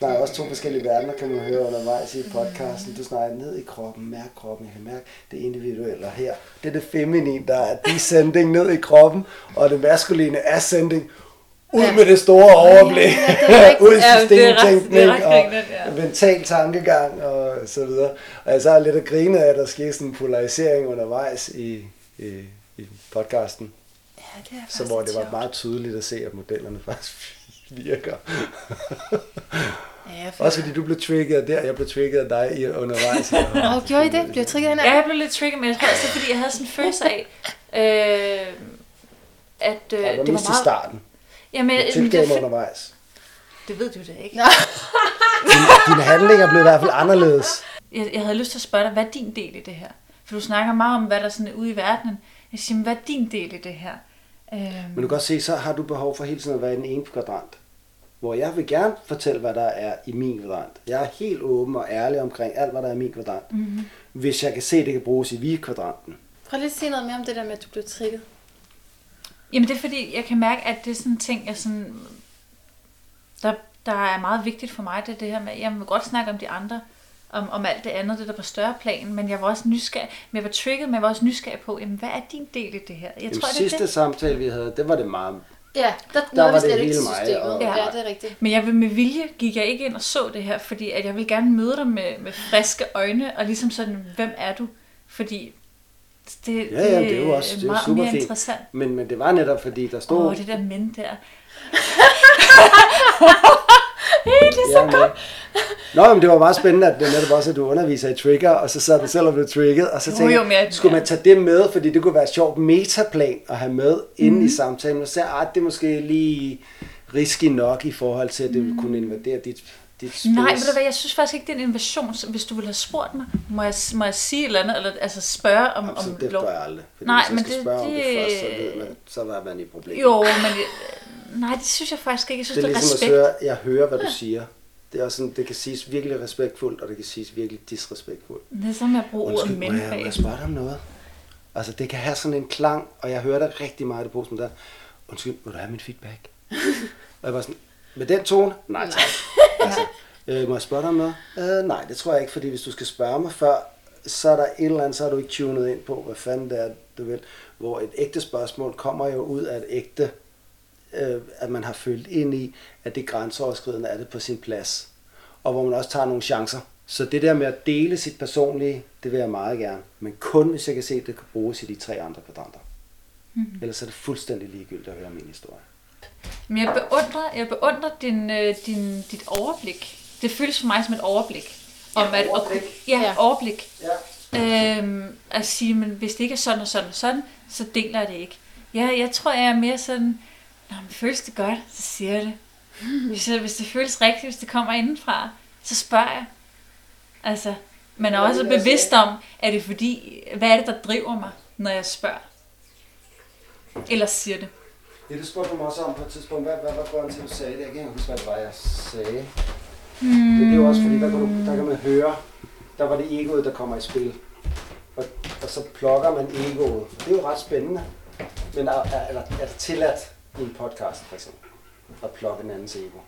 Der er også to forskellige verdener, kan man høre undervejs i podcasten. Du snakker ned i kroppen, mærk kroppen, jeg kan mærke det individuelle her. Det er det feminine, der er descending ned i kroppen, og det maskuline ascending ud Ja. med det store overblik. Ja, det er ud i Ja, er systemtænkning er ret og ja. mental tankegang og så videre. Og jeg så har lidt at grine af, at der sker sådan en polarisering undervejs i, i, i podcasten. Ja, det er Så hvor det var meget tydeligt at se, at modellerne faktisk virker. Ja, Også fordi du blev trigget der, jeg blev trigget af dig i undervejs. Åh, gjorde I det? Blev jeg trigget af ja, jeg blev lidt trigget, men jeg tror også, det er, fordi jeg havde sådan en følelse af, øh, at øh, det var det var meget... starten. Jamen, Jeg men tilgav det, mig er undervejs. det ved du da ikke. Dine handlinger blev i hvert fald anderledes. Jeg, jeg havde lyst til at spørge dig, hvad er din del i det her? For du snakker meget om, hvad der sådan er ude i verdenen. Jeg siger, hvad er din del i det her? Øhm, Men du kan godt se, så har du behov for hele tiden at være i den ene kvadrant. Hvor jeg vil gerne fortælle, hvad der er i min kvadrant. Jeg er helt åben og ærlig omkring alt, hvad der er i min kvadrant. Mm-hmm. Hvis jeg kan se, at det kan bruges i vi-kvadranten. Prøv lige at sige noget mere om det der med, at du blev trigget. Jamen det er fordi, jeg kan mærke, at det er sådan en ting, jeg sådan... Der, der er meget vigtigt for mig, det er det her med, jeg vil godt snakke om de andre, om, om alt det andet, det der på større plan, men jeg var også nysgerrig, men jeg var trigget, men jeg var også nysgerrig på, jamen, hvad er din del i det her? Jeg Den tror, det sidste det. samtale, vi havde, det var det meget... Ja, der, Der var vi slet det ikke systemet. og- Ja. Ja. ja, det er rigtigt. Men jeg vil med vilje, gik jeg ikke ind og så det her, fordi at jeg vil gerne møde dig med, med friske øjne, og ligesom sådan, hvem er du? Fordi det, Ja, ja, det er jo også det er jo meget super mere fint. interessant. Men, men det var netop, fordi der stod... Åh, oh, det der men der. Ja, men- Nå, men det var meget spændende, at det netop også, at du underviser i trigger, og så sad du selv og blev trigget, og så Jo, tænkte jo, men jeg- skulle man tage det med, fordi det kunne være et sjovt metaplan at have med inde Mhm. i samtalen, og så at det er måske lige risky nok i forhold til, at det ville kunne invadere dit, space. Mhm. Nej, ved du hvad, jeg synes faktisk ikke, det er en invasion. Så Hvis du ville have spurgt mig, må jeg, må jeg sige et eller andet, eller altså spørge om, så om det lov? jeg aldrig. Fordi Nej, hvis jeg men det- spørge om det det- først, så, ved man, så var man i problemer. Jo, men nej, det synes jeg faktisk ikke. Jeg synes, det er det er, ligesom respekt. at høre, jeg hører, hvad du siger. Det, er også sådan, det kan siges virkelig respektfuldt, og det kan siges virkelig disrespektfuldt. Det er som at bruge ordet Undskyld, må men jeg, må bag. jeg om noget? Altså, det kan have sådan en klang, og jeg hører det rigtig meget i det posten der. Undskyld, må du have min feedback? og jeg var sådan, med den tone? Nej, tak. altså, øh, må jeg spørge dig om noget? Øh, nej, det tror jeg ikke, fordi hvis du skal spørge mig før, så er der et eller andet, så er du ikke tunet ind på, hvad fanden det er, du vil. Hvor et ægte spørgsmål kommer jo ud af et ægte, øh, at man har følt ind i, at det grænseoverskridende er det på sin plads. Og hvor man også tager nogle chancer. Så det der med at dele sit personlige, det vil jeg meget gerne. Men kun hvis jeg kan se, at det kan bruges i de tre andre kvadranter. Mm. Ellers er det fuldstændig ligegyldigt at høre min historie. Men jeg beundrer, jeg beundrer din, øh, din, dit overblik. Det føles for mig som et overblik. Om at, overblik. At, ja, Ja. overblik. Ja. Øhm, at sige, men hvis det ikke er sådan og sådan og sådan, så deler jeg det ikke. Ja, jeg tror, jeg er mere sådan, Nå, men føles det godt, så siger jeg det. Hvis, jeg, hvis det føles rigtigt, hvis det kommer indenfra, så spørger jeg. Altså, man er Ja, også er bevidst om, er det fordi, hvad er det, der driver mig, når jeg spørger? Eller siger det. Ja, det spurgte mig også om på et tidspunkt. Hvad, hvad var grunden til, at du sagde det? Jeg kan ikke huske, hvad det var, jeg sagde. Hmm. Men det er jo også fordi, der kan, du, der kan man høre, der var det egoet, der kommer i spil. Og, og så plukker man egoet. Det er jo ret spændende. Men er, er, er, er det tilladt i en podcast, for eksempel, at plukke en andens ego?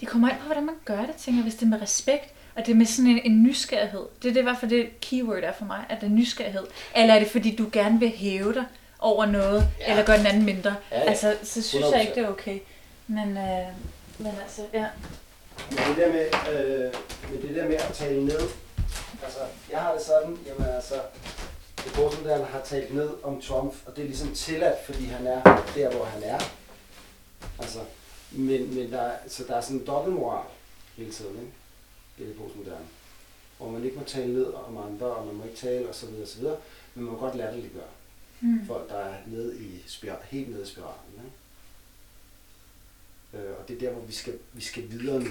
Det kommer ind på, hvordan man gør det, tænker jeg, hvis det er med respekt, og det er med sådan en, en nysgerrighed. Det er det i hvert fald det keyword er for mig, at det er nysgerrighed. Eller er det fordi, du gerne vil hæve dig over noget, Ja. eller gøre den anden mindre? Ja, ja. Altså, så synes 100%. jeg ikke, det er okay. Men, øh, men altså, ja. Men det der med, øh, med det der med at tale ned, altså jeg har det sådan, jamen altså, det Borsen der har talt ned om Trump, og det er ligesom tilladt, fordi han er der, hvor han er. Altså, men, men der, er- så der er sådan en dobbeltmoral hele tiden, ikke? I det postmoderne. Hvor man ikke må tale ned om andre, og man må ikke tale osv. osv. Men man må godt latterliggøre Mm. folk, der er nede i spiral, helt nede i spiralen. Ikke? Øh, og det er der, hvor vi skal, vi skal videre nu.